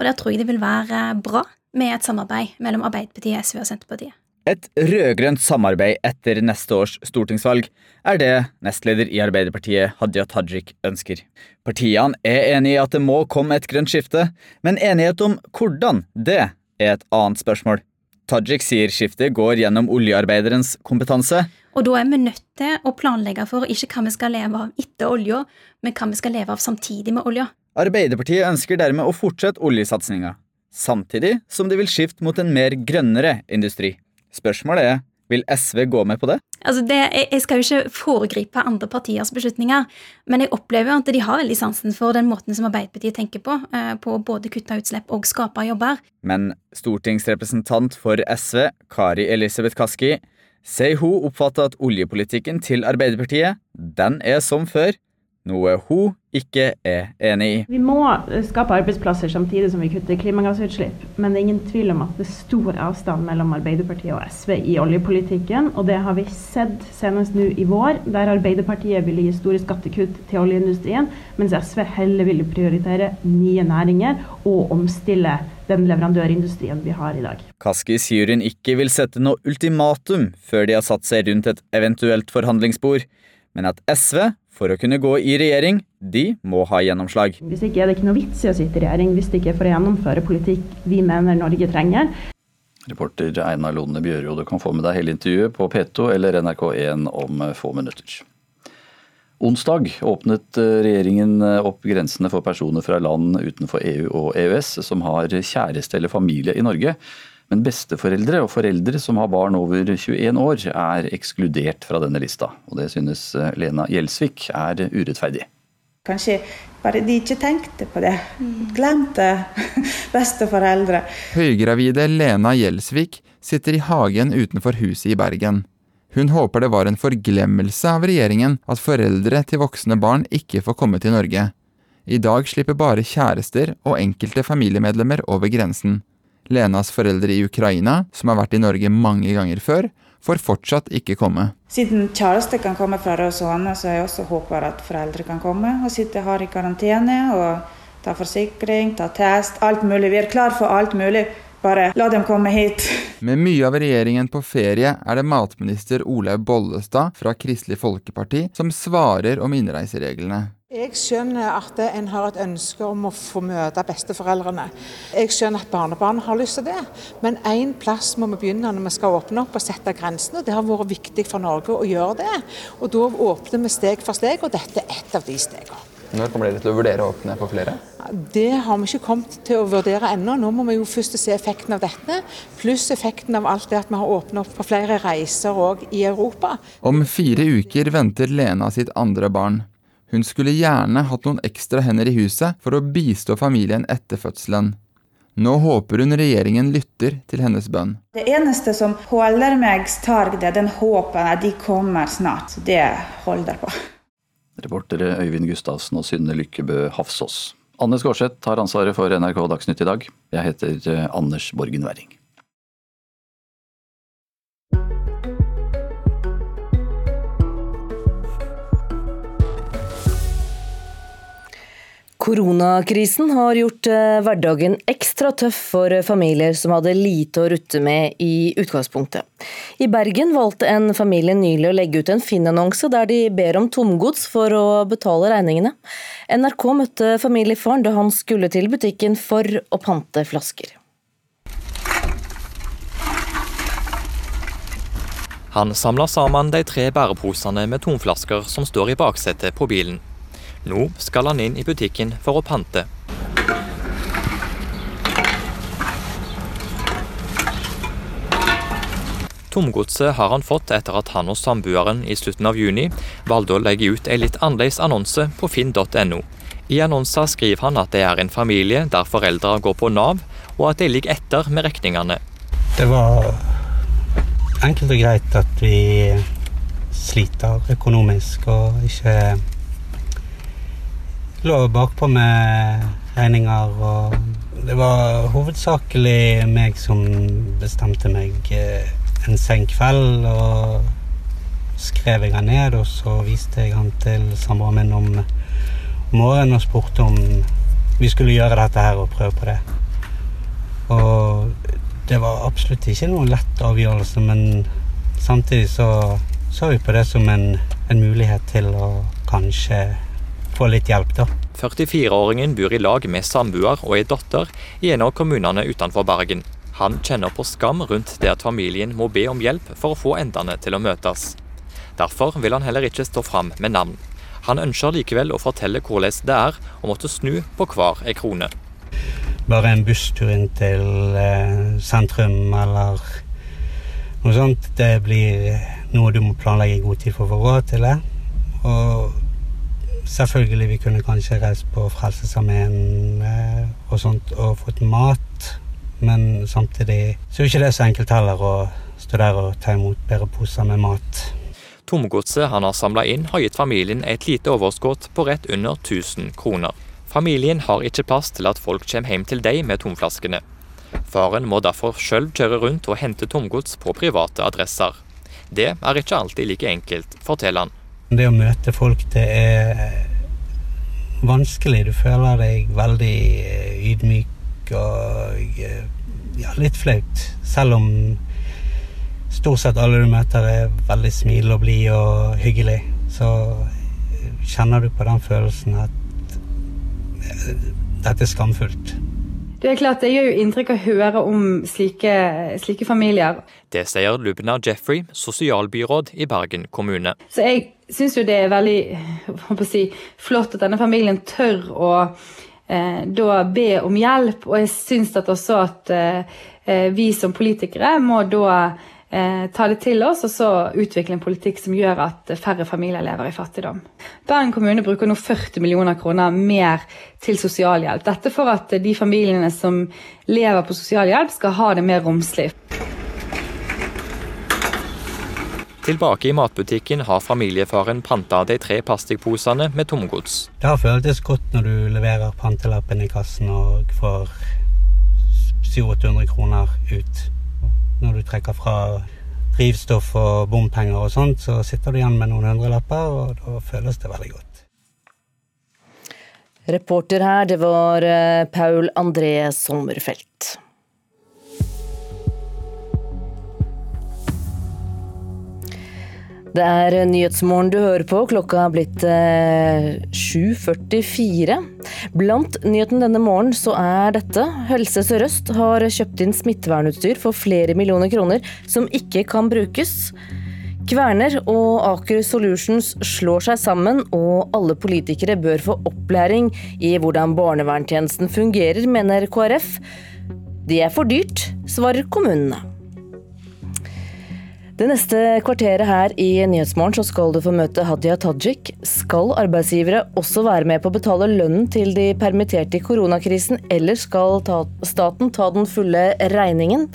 Og der tror jeg det vil være bra med et samarbeid mellom Arbeiderpartiet, SV og Senterpartiet. Et rød-grønt samarbeid etter neste års stortingsvalg er det nestleder i Arbeiderpartiet Hadia Tajik ønsker. Partiene er enig i at det må komme et grønt skifte, men enighet om hvordan det er et annet spørsmål. Tajik sier skiftet går gjennom oljearbeiderens kompetanse. Og da er vi nødt til å planlegge for ikke hva vi skal leve av etter olja, men hva vi skal leve av samtidig med olja. Arbeiderpartiet ønsker dermed å fortsette oljesatsinga, samtidig som de vil skifte mot en mer grønnere industri. Spørsmålet er Vil SV gå med på det? Altså det, jeg skal jo ikke foregripe andre partiers beslutninger, men jeg opplever at de har veldig sansen for den måten som Arbeiderpartiet tenker på, eh, på å både kutte utslipp og skape jobber. Men stortingsrepresentant for SV, Kari Elisabeth Kaski, sier hun oppfatter at oljepolitikken til Arbeiderpartiet, den er som før, noe hun ikke er enig i. Vi må skape arbeidsplasser samtidig som vi kutter klimagassutslipp. Men det er ingen tvil om at det er stor avstand mellom Arbeiderpartiet og SV i oljepolitikken. Og det har vi sett senest nå i vår, der Arbeiderpartiet ville gi store skattekutt til oljeindustrien, mens SV heller ville prioritere nye næringer og omstille den leverandørindustrien vi har i dag. Kaski sier hun ikke vil sette noe ultimatum før de har satt seg rundt et eventuelt forhandlingsbord, men at SV for å kunne gå i regjering, de må ha gjennomslag. Hvis ikke er det ikke noe vits i å sitte i regjering hvis det ikke er for å gjennomføre politikk vi mener Norge trenger. Reporter Einar Lone Bjørjo, du kan få med deg hele intervjuet på P2 eller NRK1 om få minutter. Onsdag åpnet regjeringen opp grensene for personer fra land utenfor EU og EØS som har kjæreste eller familie i Norge. Men besteforeldre og foreldre som har barn over 21 år er ekskludert fra denne lista. Og det synes eh, Lena Gjelsvik er urettferdig. Kanskje bare de ikke tenkte på det. Glemte besteforeldre. Høygravide Lena Gjelsvik sitter i hagen utenfor huset i Bergen. Hun håper det var en forglemmelse av regjeringen at foreldre til voksne barn ikke får komme til Norge. I dag slipper bare kjærester og enkelte familiemedlemmer over grensen. Lenas foreldre i Ukraina, som har vært i Norge mange ganger før, får fortsatt ikke komme. Siden kjæreste kan komme fra Rødsane, så jeg også håper at foreldre kan komme og sitte her i karantene og ta forsikring, ta test, alt mulig. Vi er klar for alt mulig. Bare la dem komme hit. Med mye av regjeringen på ferie er det matminister Olaug Bollestad fra Kristelig Folkeparti som svarer om innreisereglene. Jeg skjønner at en har et ønske om å få møte besteforeldrene. Jeg skjønner at barnebarn har lyst til det, men én plass må vi begynne når vi skal åpne opp og sette grensene. Det har vært viktig for Norge å gjøre det. Og da åpner vi steg for steg, og dette er ett av de stegene. Når kommer dere til å vurdere å åpne på flere? Det har vi ikke kommet til å vurdere ennå. Nå må vi jo først se effekten av dette, pluss effekten av alt det at vi har åpnet opp for flere reiser òg i Europa. Om fire uker venter Lena sitt andre barn. Hun skulle gjerne hatt noen ekstra hender i huset for å bistå familien etter fødselen. Nå håper hun regjeringen lytter til hennes bønn. Det eneste som holder meg sterk, det er den håpen at de kommer snart. Så det holder på. Reportere Øyvind Gustavsen og Synne Lykkebø Hafsås. Anne Skårseth har ansvaret for NRK Dagsnytt i dag. Jeg heter eh, Anders Borgen Werring. Koronakrisen har gjort eh, hverdagen ekstra tøff for familier som hadde lite å rutte med i utgangspunktet. I Bergen valgte en familie nylig å legge ut en Finn-annonse der de ber om tomgods for å betale regningene. NRK møtte familiefaren da han skulle til butikken for å pante flasker. Han samler sammen de tre bæreposene med tomflasker som står i baksetet på bilen. Nå skal han inn i butikken for å pante. Tomgodset har han fått etter at han og samboeren i slutten av juni valgte å legge ut en litt annerledes annonse på finn.no. I annonsen skriver han at det er en familie der foreldre går på Nav, og at de ligger etter med regningene. Det var enkelt og greit at vi sliter økonomisk og ikke lå bakpå med regninger. Og det var hovedsakelig meg som bestemte meg eh, en sen kveld. Og skrev jeg han ned, og så viste jeg han til samboeren min om morgenen og spurte om vi skulle gjøre dette her og prøve på det. Og det var absolutt ikke noen lett avgjørelse, men samtidig så så vi på det som en, en mulighet til å kanskje få litt hjelp, da. 44-åringen bor i lag med samboer og ei datter i en av kommunene utenfor Bergen. Han kjenner på skam rundt det at familien må be om hjelp for å få endene til å møtes. Derfor vil han heller ikke stå fram med navn. Han ønsker likevel å fortelle hvordan det er å måtte snu på hver ei krone. Bare en busstur inn til eh, sentrum eller noe sånt. Det blir noe du må planlegge i god tid for å få råd til det. Og selvfølgelig, vi kunne kanskje reist på Frelsesarmeen eh, og sånt og fått mat. Men samtidig så er ikke det så enkelt heller å stå der og ta imot bedre poser med mat. Tomgodset han har samla inn, har gitt familien et lite overskudd på rett under 1000 kroner. Familien har ikke plass til at folk kommer hjem til deg med tomflaskene. Faren må derfor sjøl kjøre rundt og hente tomgods på private adresser. Det er ikke alltid like enkelt, forteller han. Det å møte folk, det er vanskelig. Du føler deg veldig ydmyk og ja, litt flaut. Selv om stort sett alle du møter er veldig smilende og blide og hyggelig, så kjenner du på den følelsen at dette er skamfullt. Det er klart, det gjør jo inntrykk å høre om slike, slike familier. Det sier Lubna Jeffrey, sosialbyråd i Bergen kommune. Så jeg syns jo det er veldig si, flott at denne familien tør å eh, da be om hjelp, og jeg syns også at eh, vi som politikere må da eh, ta det til oss og så utvikle en politikk som gjør at færre familier lever i fattigdom. Bergen kommune bruker nå 40 millioner kroner mer til sosialhjelp. Dette for at de familiene som lever på sosialhjelp, skal ha det mer romslig. Tilbake i matbutikken har familiefaren panta de tre plastikkposene med tomgods. Det har føltes godt når du leverer pantelappen i kassen og får 700-800 kroner ut når du trekker fra drivstoff og bompenger og sånt, så sitter du igjen med noen hundrelapper, og da føles det veldig godt. Reporter her, det var eh, Paul André Sommerfelt. Det er Nyhetsmorgen du hører på. Klokka har blitt eh, 7.44. Blant nyheten denne morgenen så er dette. Helse Sør-Øst har kjøpt inn smittevernutstyr for flere millioner kroner som ikke kan brukes. Kverner og Aker Solutions slår seg sammen, og alle politikere bør få opplæring i hvordan barnevernstjenesten fungerer, mener KrF. Det er for dyrt, svarer kommunene. Det neste kvarteret her i Nyhetsmorgen så skal du få møte Hadia Tajik. Skal arbeidsgivere også være med på å betale lønnen til de permitterte i koronakrisen, eller skal ta staten ta den fulle regningen?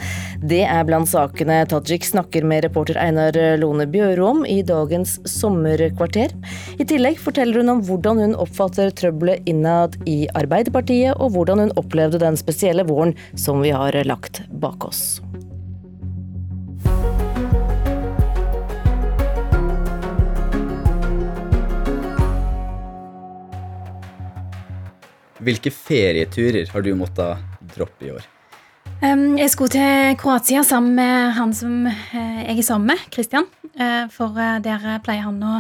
Det er blant sakene Tajik snakker med reporter Einar Lone Bjøro om i dagens Sommerkvarter. I tillegg forteller hun om hvordan hun oppfatter trøbbelet innad i Arbeiderpartiet, og hvordan hun opplevde den spesielle våren som vi har lagt bak oss. Hvilke ferieturer har du måttet droppe i år? Jeg skulle til Kroatia sammen med han som uh, jeg er sammen med, Christian. Uh, for uh, der pleier han å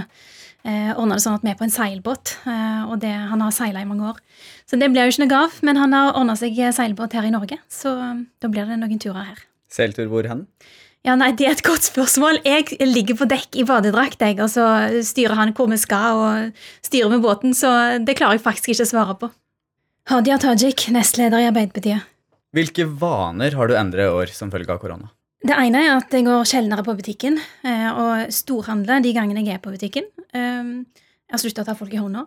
ordne det sånn at vi er på en seilbåt. og det, Han har seila i mange år. Så det blir jo ikke noe av. Men han har ordna seg seilbåt her i Norge, så da blir det noen turer her. Seiltur hvor hen? Ja, nei, Det er et godt spørsmål. Jeg ligger på dekk i badedrakt, jeg, og så styrer han hvor vi skal, og styrer med båten, så det klarer jeg faktisk ikke å svare på. Hadia Tajik, nestleder i Arbeiderpartiet. Hvilke vaner har du endret i år som følge av korona? Det ene er at jeg går sjeldnere på butikken og storhandler de gangene jeg er på butikken. Jeg har slutta å ta folk i hånda.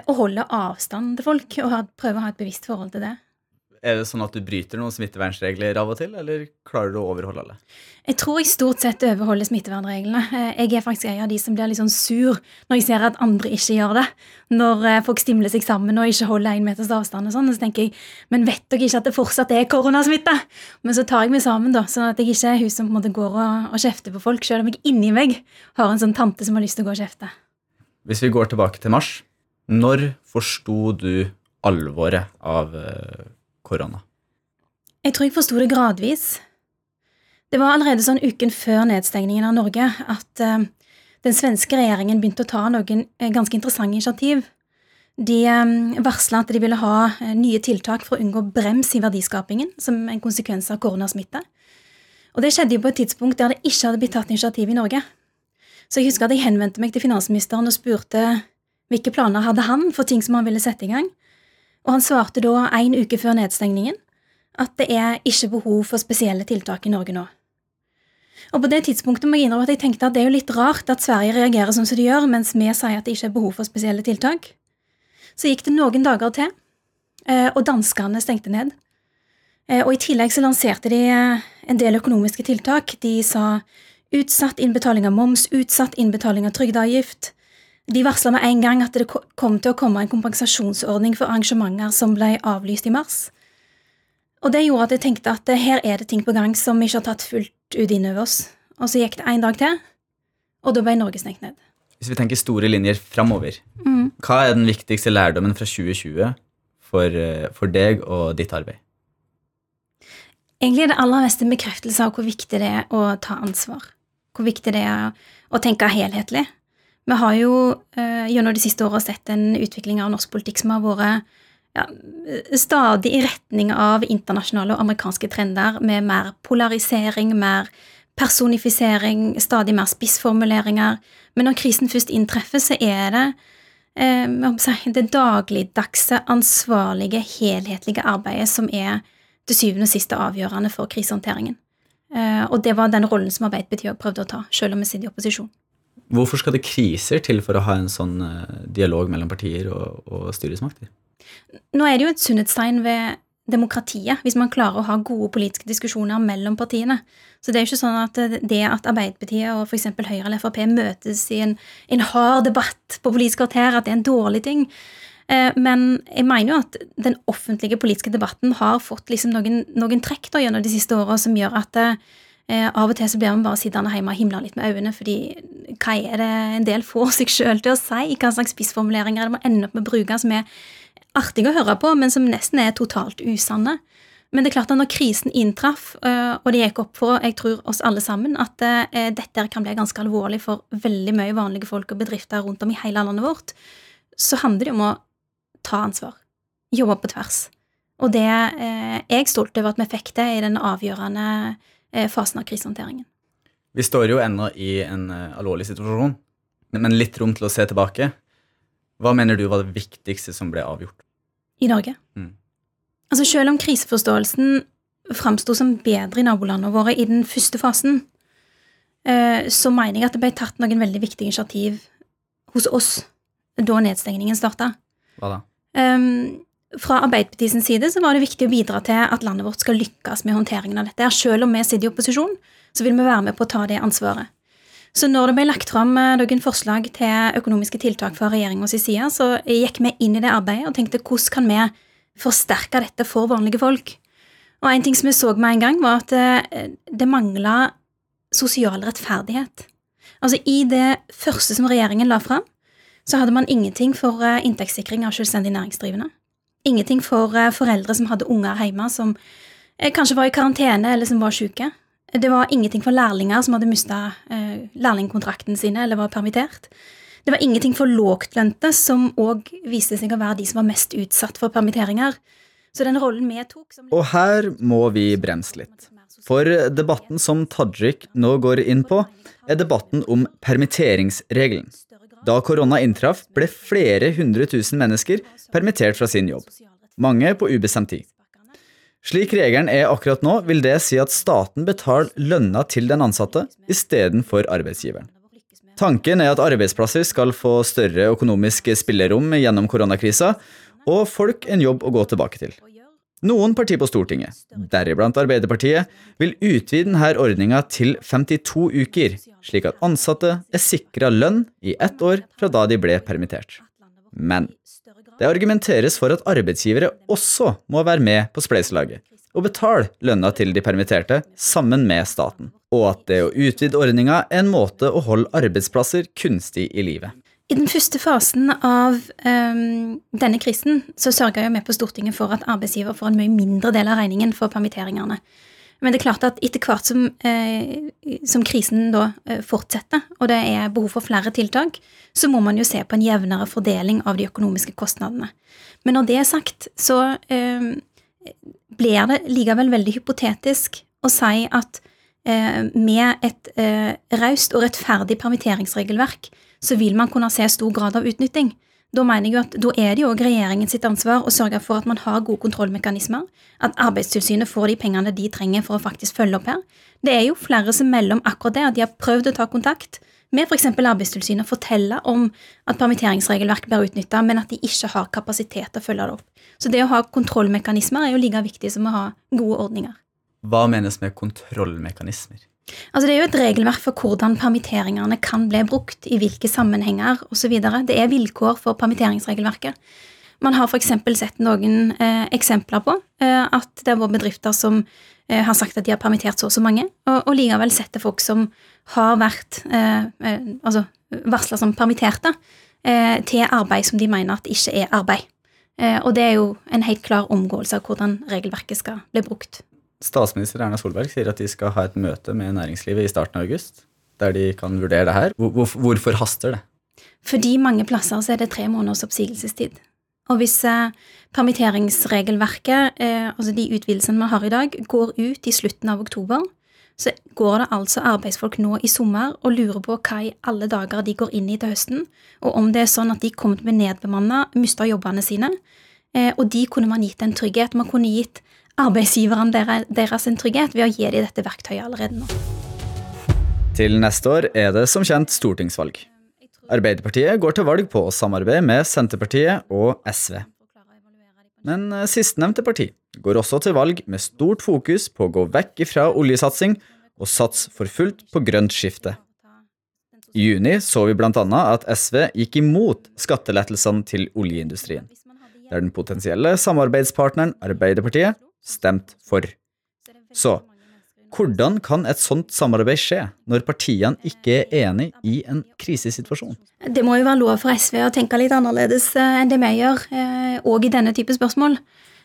Og holde avstand til folk og prøve å ha et bevisst forhold til det. Er det sånn at du bryter noen smittevernregler av og til, eller klarer du å overholde alle? Jeg tror jeg stort sett overholder smittevernreglene. Jeg er faktisk en av de som blir litt sånn sur når jeg ser at andre ikke gjør det. Når folk stimler seg sammen og ikke holder én meters avstand og sånn. Så tenker jeg, men vet dere ikke at det fortsatt er koronasmitte? Men så tar jeg meg sammen, da, sånn at jeg ikke er hun som på en måte går og, og kjefter på folk, selv om jeg inni meg har en sånn tante som har lyst til å gå og kjefte. Hvis vi går tilbake til mars, når forsto du alvoret av korona? Jeg tror jeg forsto det gradvis. Det var allerede sånn uken før nedstengningen av Norge at uh, den svenske regjeringen begynte å ta noen uh, ganske interessante initiativ. De um, varsla at de ville ha nye tiltak for å unngå brems i verdiskapingen som en konsekvens av koronasmitte. Og det skjedde jo på et tidspunkt der det ikke hadde blitt tatt initiativ i Norge. Så jeg husker at jeg henvendte meg til finansministeren og spurte hvilke planer hadde han for ting som han ville sette i gang. Og han svarte da en uke før nedstengningen at det er ikke behov for spesielle tiltak i Norge nå. Og på det tidspunktet må jeg innrømme at jeg tenkte at det er jo litt rart at Sverige reagerer sånn som de gjør, mens vi sier at det ikke er behov for spesielle tiltak. Så gikk det noen dager til, eh, og danskene stengte ned. Eh, og i tillegg så lanserte de eh, en del økonomiske tiltak. De sa utsatt innbetaling av moms, utsatt innbetaling av trygdeavgift. De varsla med en gang at det kom til å komme en kompensasjonsordning for arrangementer som ble avlyst i mars. Og det gjorde at jeg tenkte at her er det ting på gang som vi ikke har tatt fullt ut inn over oss. Og så gikk det en dag til, og da ble Norge stengt ned. Hvis vi tenker store linjer framover, Mm. hva er den viktigste lærdommen fra 2020 for, eh, for deg og ditt arbeid? Egentlig er det aller mest en bekreftelse av hvor viktig det er å ta ansvar. Hvor viktig det er å tenke helhetlig. Vi har jo eh, gjennom de siste åra sett en utvikling av norsk politikk som har vært ja, stadig i retning av internasjonale og amerikanske trender, med mer polarisering, mer personifisering, stadig mer spissformuleringer. Men når krisen først inntreffer, så er det eh, det dagligdagse, ansvarlige, helhetlige arbeidet som er til syvende og siste avgjørende for krisehåndteringen. Eh, og det var den rollen som Arbeiderpartiet prøvde å ta, selv om vi sitter i opposisjon. Hvorfor skal det kriser til for å ha en sånn eh, dialog mellom partier og, og styresmakter? Nå er det jo et sunnhetstegn ved demokratiet, hvis man klarer å ha gode politiske diskusjoner mellom partiene. Så det er jo ikke sånn at det at Arbeiderpartiet og f.eks. Høyre eller Frp møtes i en, en hard debatt på Politisk kvarter, at det er en dårlig ting. Eh, Men jeg mener jo at den offentlige politiske debatten har fått liksom noen, noen trekk da gjennom de siste åra som gjør at eh, av og til så blir man bare sittende hjemme og himle litt med øynene, fordi hva er det en del får seg sjøl til å si? Hva slags spissformuleringer det må ende opp med å bruke som er artige å høre på, men som nesten er totalt usanne. Men det er klart at når krisen inntraff, eh, og det gikk opp for jeg tror oss alle sammen, at eh, dette kan bli ganske alvorlig for veldig mye vanlige folk og bedrifter rundt om i hele landet vårt, så handler det om å ta ansvar. Jobbe på tvers. Og det eh, er jeg stolt over at vi fikk det i den avgjørende fasen av krisehåndteringen. Vi står jo ennå i en alvorlig situasjon, men litt rom til å se tilbake. Hva mener du var det viktigste som ble avgjort? I Norge. Mm. Altså Selv om kriseforståelsen framsto som bedre i nabolandene våre i den første fasen, så mener jeg at det ble tatt noen veldig viktige initiativ hos oss da nedstengningen starta. Hva da? Um, fra Arbeiderpartiets side så var det viktig å bidra til at landet vårt skal lykkes med håndteringen av dette. Selv om vi sitter i opposisjon, så vil vi være med på å ta det ansvaret. Så når det ble lagt fram noen forslag til økonomiske tiltak fra regjeringas side, så gikk vi inn i det arbeidet og tenkte hvordan kan vi forsterke dette for vanlige folk? Og en ting som vi så med en gang, var at det, det mangla sosial rettferdighet. Altså I det første som regjeringen la fram, så hadde man ingenting for inntektssikring av selvstendig næringsdrivende. Ingenting for foreldre som hadde unger hjemme som kanskje var i karantene eller som var syke. Det var ingenting for lærlinger som hadde mista eh, lærlingkontrakten sine eller var permittert. Det var ingenting for lågtlønte, som òg viste seg å være de som var mest utsatt for permitteringer. Så den rollen vi tok som Og her må vi bremse litt. For debatten som Tajik nå går inn på, er debatten om permitteringsregelen. Da korona inntraff, ble flere hundre tusen mennesker permittert fra sin jobb. Mange på ubestemt tid. Slik regelen er akkurat nå, vil det si at staten betaler lønna til den ansatte istedenfor arbeidsgiveren. Tanken er at arbeidsplasser skal få større økonomisk spillerom gjennom koronakrisa, og folk en jobb å gå tilbake til. Noen partier på Stortinget, deriblant Arbeiderpartiet, vil utvide denne ordninga til 52 uker, slik at ansatte er sikra lønn i ett år fra da de ble permittert. Men det argumenteres for at arbeidsgivere også må være med på spleiselaget og betale lønna til de permitterte sammen med staten, og at det å utvide ordninga er en måte å holde arbeidsplasser kunstig i livet. I den første fasen av um, denne krisen så sørga vi på Stortinget for at arbeidsgiver får en mye mindre del av regningen for permitteringene. Men det er klart at etter hvert som, eh, som krisen da eh, fortsetter, og det er behov for flere tiltak, så må man jo se på en jevnere fordeling av de økonomiske kostnadene. Men når det er sagt, så eh, blir det likevel veldig hypotetisk å si at eh, med et eh, raust og rettferdig permitteringsregelverk, så vil man kunne se stor grad av utnytting. Da mener jeg jo at da er det jo regjeringen sitt ansvar å sørge for at man har gode kontrollmekanismer, at Arbeidstilsynet får de pengene de trenger for å faktisk følge opp her. Det er jo flere som melder om akkurat det, at de har prøvd å ta kontakt med f.eks. Arbeidstilsynet og fortelle om at permitteringsregelverket blir utnytta, men at de ikke har kapasitet til å følge det opp. Så det å ha kontrollmekanismer er jo like viktig som å ha gode ordninger. Hva menes med kontrollmekanismer? Altså Det er jo et regelverk for hvordan permitteringene kan bli brukt, i hvilke sammenhenger osv. Det er vilkår for permitteringsregelverket. Man har f.eks. sett noen eh, eksempler på eh, at det har vært bedrifter som eh, har sagt at de har permittert så og så mange, og, og likevel setter folk som har vært eh, eh, altså varsla som permitterte, eh, til arbeid som de mener at ikke er arbeid. og det er jo en helt klar omgåelse av hvordan regelverket skal bli brukt. Statsminister Erna Solberg sier at de skal ha et møte med næringslivet i starten av august, der de kan vurdere det her. Hvor, hvorfor haster det? Fordi mange plasser så er det tre måneders oppsigelsestid. Og hvis eh, permitteringsregelverket, eh, altså de utvidelsene man har i dag, går ut i slutten av oktober, så går det altså arbeidsfolk nå i sommer og lurer på hva i alle dager de går inn i til høsten, og om det er sånn at de kommer til å bli nedbemanna, mista jobbene sine. Eh, og de kunne man gitt en trygghet. Man kunne gitt arbeidsgiverne deres en trygghet ved å gi dem dette verktøyet allerede nå. Til neste år er det som kjent stortingsvalg. Arbeiderpartiet går til valg på å samarbeide med Senterpartiet og SV. Men eh, sistnevnte parti går også til valg med stort fokus på å gå vekk ifra oljesatsing og satse for fullt på grønt skifte. I juni så vi bl.a. at SV gikk imot skattelettelsene til oljeindustrien, der den potensielle samarbeidspartneren Arbeiderpartiet stemt for. Så hvordan kan et sånt samarbeid skje, når partiene ikke er enig i en krisesituasjon? Det må jo være lov for SV å tenke litt annerledes eh, enn det vi gjør, òg eh, i denne type spørsmål.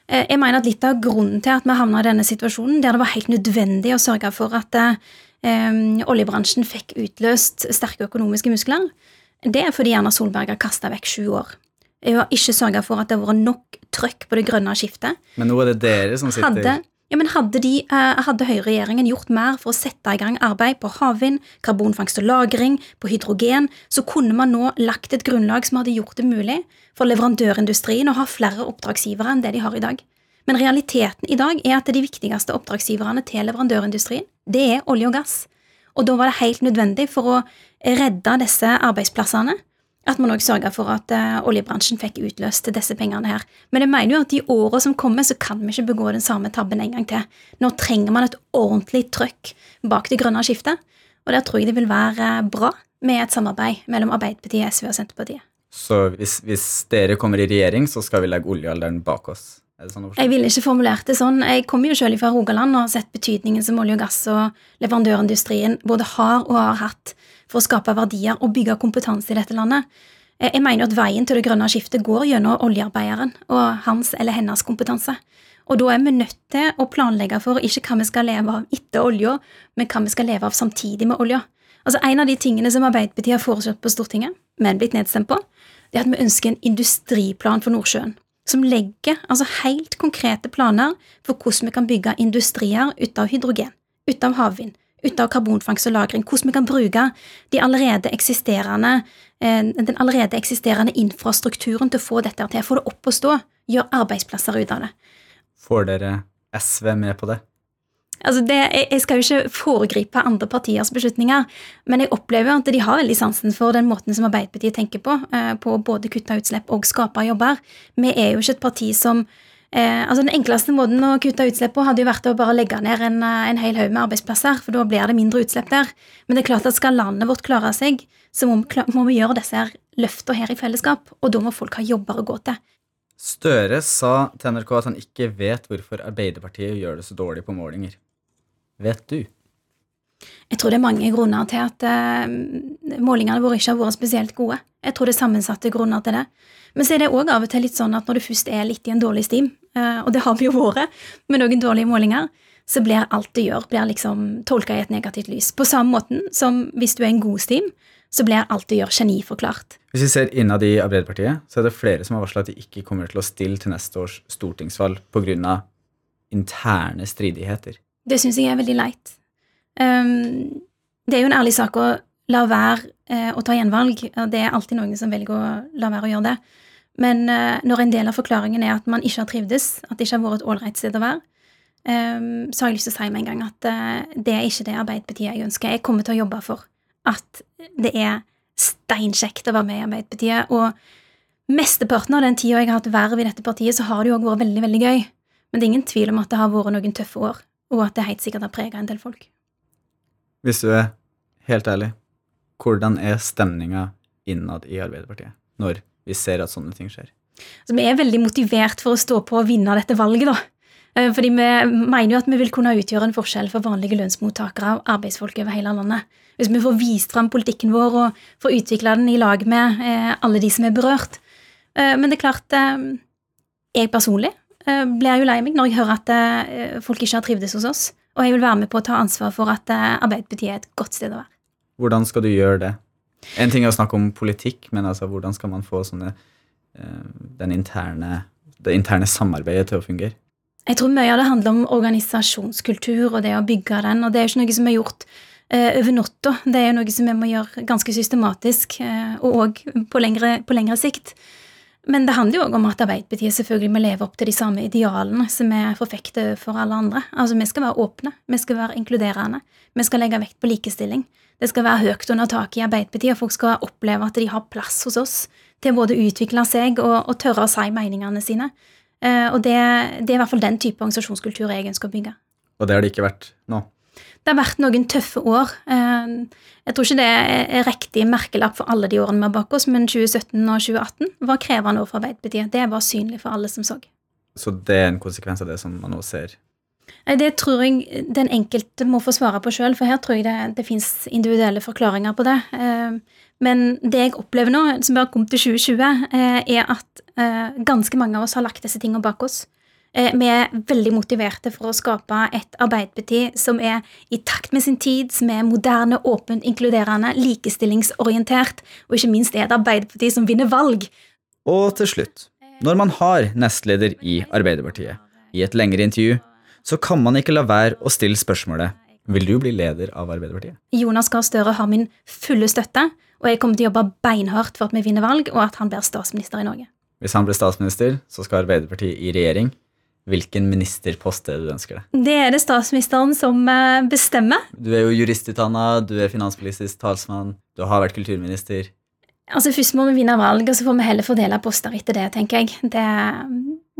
Eh, jeg mener at Litt av grunnen til at vi havna i denne situasjonen, der det var helt nødvendig å sørge for at oljebransjen fikk utløst sterke økonomiske muskler, det er fordi Erna Solberg har kasta vekk sju år. Hun har ikke sørga for at det har vært nok trøkk på det grønne skiftet. Men nå er det dere som sitter hadde, ja, men Hadde, de, eh, hadde høyreregjeringen gjort mer for å sette i gang arbeid på havvind, karbonfangst og -lagring, på hydrogen, så kunne man nå lagt et grunnlag som hadde gjort det mulig for leverandørindustrien å ha flere oppdragsgivere enn det de har i dag. Men realiteten i dag er at de viktigste oppdragsgiverne til leverandørindustrien, det er olje og gass. Og da var det helt nødvendig for å redde disse arbeidsplassene at man òg sørga for at uh, oljebransjen fikk utløst disse pengene her. Men jeg mener jo at i åra som kommer, så kan vi ikke begå den samme tabben en gang til. Nå trenger man et ordentlig trøkk bak det grønne skiftet. Og der tror jeg det vil være uh, bra med et samarbeid mellom Arbeiderpartiet, SV og Senterpartiet. Så hvis, hvis dere kommer i regjering, så skal vi legge oljealderen bak oss? Sånn jeg ville ikke formulert det sånn. Jeg kommer jo selv fra Rogaland og har sett betydningen som olje og gass og leverandørindustrien både har og har hatt for å skape verdier og bygge kompetanse i dette landet. Eh, jeg mener at veien til det grønne skiftet går gjennom oljearbeideren og hans eller hennes kompetanse. Og da er vi nødt til å planlegge for ikke hva vi skal leve av etter olja, men hva vi skal leve av samtidig med olja. Altså En av de tingene som Arbeiderpartiet har foreslått på Stortinget, men blitt nedstemt på, det er at vi ønsker en industriplan for Nordsjøen. Som legger altså helt konkrete planer for hvordan vi kan bygge industrier ut av hydrogen, ut av havvind, ut av karbonfangst og -lagring. Hvordan vi kan bruke de allerede eh, den allerede eksisterende infrastrukturen til å få dette til. Få det opp å stå. Gjøre arbeidsplasser ut av det. Får dere SV med på det? Altså det, jeg skal jo ikke foregripe andre partiers beslutninger, men jeg opplever at de har veldig sansen for den måten som Arbeiderpartiet tenker på, eh, på å både kutte utslipp og skape jobber. Vi er jo ikke et parti som Eh, altså Den enkleste måten å kutte utslipp på hadde jo vært å bare legge ned en, eh, en hel haug med arbeidsplasser, for da blir det mindre utslipp der. Men det er klart at skal landet vårt klare seg, så må, må vi gjøre disse her løftene her i fellesskap, og da må folk ha jobber å gå til. Støre sa til NRK at han ikke vet hvorfor Arbeiderpartiet gjør det så dårlig på målinger. Vet du? Jeg tror det er mange grunner til at uh, målingene våre ikke har vært spesielt gode. Jeg tror det er sammensatte grunner til det. Men så er det òg av og til litt sånn at når du først er litt i en dårlig stim, uh, og det har vi jo vært med noen dårlige målinger, så blir alt du gjør, blir liksom tolka i et negativt lys. På samme måten som hvis du er en god stim, så blir alt du gjør, geniforklart. Hvis vi ser innad i Arbeiderpartiet, så er det flere som har varsla at de ikke kommer til å stille til neste års stortingsvalg pga. interne stridigheter. Det syns jeg er veldig leit. Um, det er jo en ærlig sak å la være uh, å ta gjenvalg. Det er alltid noen som velger å la være å gjøre det. Men uh, når en del av forklaringen er at man ikke har trivdes, at det ikke har vært et ålreit sted å være, um, så har jeg lyst til å si med en gang at uh, det er ikke det Arbeiderpartiet jeg ønsker. Jeg kommer til å jobbe for at det er steinkjekt å være med i Arbeiderpartiet. Og mesteparten av den tida jeg har hatt verv i dette partiet, så har det jo òg vært veldig, veldig gøy. Men det er ingen tvil om at det har vært noen tøffe år, og at det helt sikkert har prega en del folk. Hvis du er helt ærlig, hvordan er stemninga innad i Arbeiderpartiet når vi ser at sånne ting skjer? Altså, vi er veldig motivert for å stå på og vinne dette valget, da. Eh, fordi vi mener jo at vi vil kunne utgjøre en forskjell for vanlige lønnsmottakere og arbeidsfolk over hele landet. Hvis vi får vist fram politikken vår og får utvikla den i lag med eh, alle de som er berørt. Eh, men det er klart, jeg personlig blir jeg jo lei meg når jeg hører at folk ikke har trivdes hos oss. Og jeg vil være med på å ta ansvar for at Arbeiderpartiet er et godt sted å være. Hvordan skal du gjøre det? En ting er å snakke om politikk, men altså, hvordan skal man få sånne, interne, det interne samarbeidet til å fungere? Jeg tror mye av det handler om organisasjonskultur og det å bygge den. Og det er jo ikke noe som er gjort over natta. Det er jo noe som vi må gjøre ganske systematisk, og òg på, på, lengre sikt. Men det handler jo òg om at Arbeiderpartiet selvfølgelig må leve opp til de samme idealene som vi forfekter for alle andre. Altså, Vi skal være åpne, vi skal være inkluderende, vi skal legge vekt på likestilling. Det skal være høyt under taket i Arbeiderpartiet, og folk skal oppleve at de har plass hos oss til både å utvikle seg og, og tørre å si meningene sine. Uh, og det, det, er i hvert fall den type organisasjonskultur jeg ønsker å bygge. Og det har det ikke vært nå? Det har vært noen tøffe år. Uh, jeg tror ikke det er riktig merkelapp for alle de årene vi har bak oss, men 2017 og 2018 var krevende år for Arbeiderpartiet. Det var synlig for alle som så. Så det er en konsekvens av det som man nå ser det tror jeg den enkelte må få svare på sjøl, for her tror jeg det, det fins individuelle forklaringer på det. Eh, men det jeg opplever nå, som bare kom til 2020, eh, er at eh, ganske mange av oss har lagt disse tingene bak oss. Vi er veldig motiverte for å skape et Arbeiderparti som er i takt med sin tid, som er moderne, åpent, inkluderende, likestillingsorientert, og ikke minst er et Arbeiderparti som vinner valg. Og til slutt, når man har nestleder i Arbeiderpartiet, i et lengre intervju så kan man ikke la være å stille spørsmålet vil du bli leder av Arbeiderpartiet? Jonas Gahr Støre har min fulle støtte, og jeg kommer til å jobbe beinhardt for at vi vinner valg, og at han blir statsminister i Norge. Hvis han blir statsminister, så skal Arbeiderpartiet i regjering. Hvilken ministerpost er det du ønsker deg? Det er det statsministeren som eh, bestemmer. Du er jo juristutdanna, du er finanspolitisk talsmann, du har vært kulturminister. Altså Først må vi vinne valg, og så får vi heller fordele poster etter det, tenker jeg. Det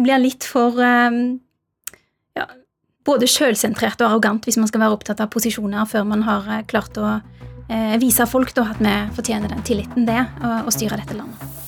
blir litt for um, ja, både sjølsentrert og arrogant hvis man skal være opptatt av posisjoner før man har eh, klart å eh, vise folk da, at vi fortjener den tilliten det å styre dette landet.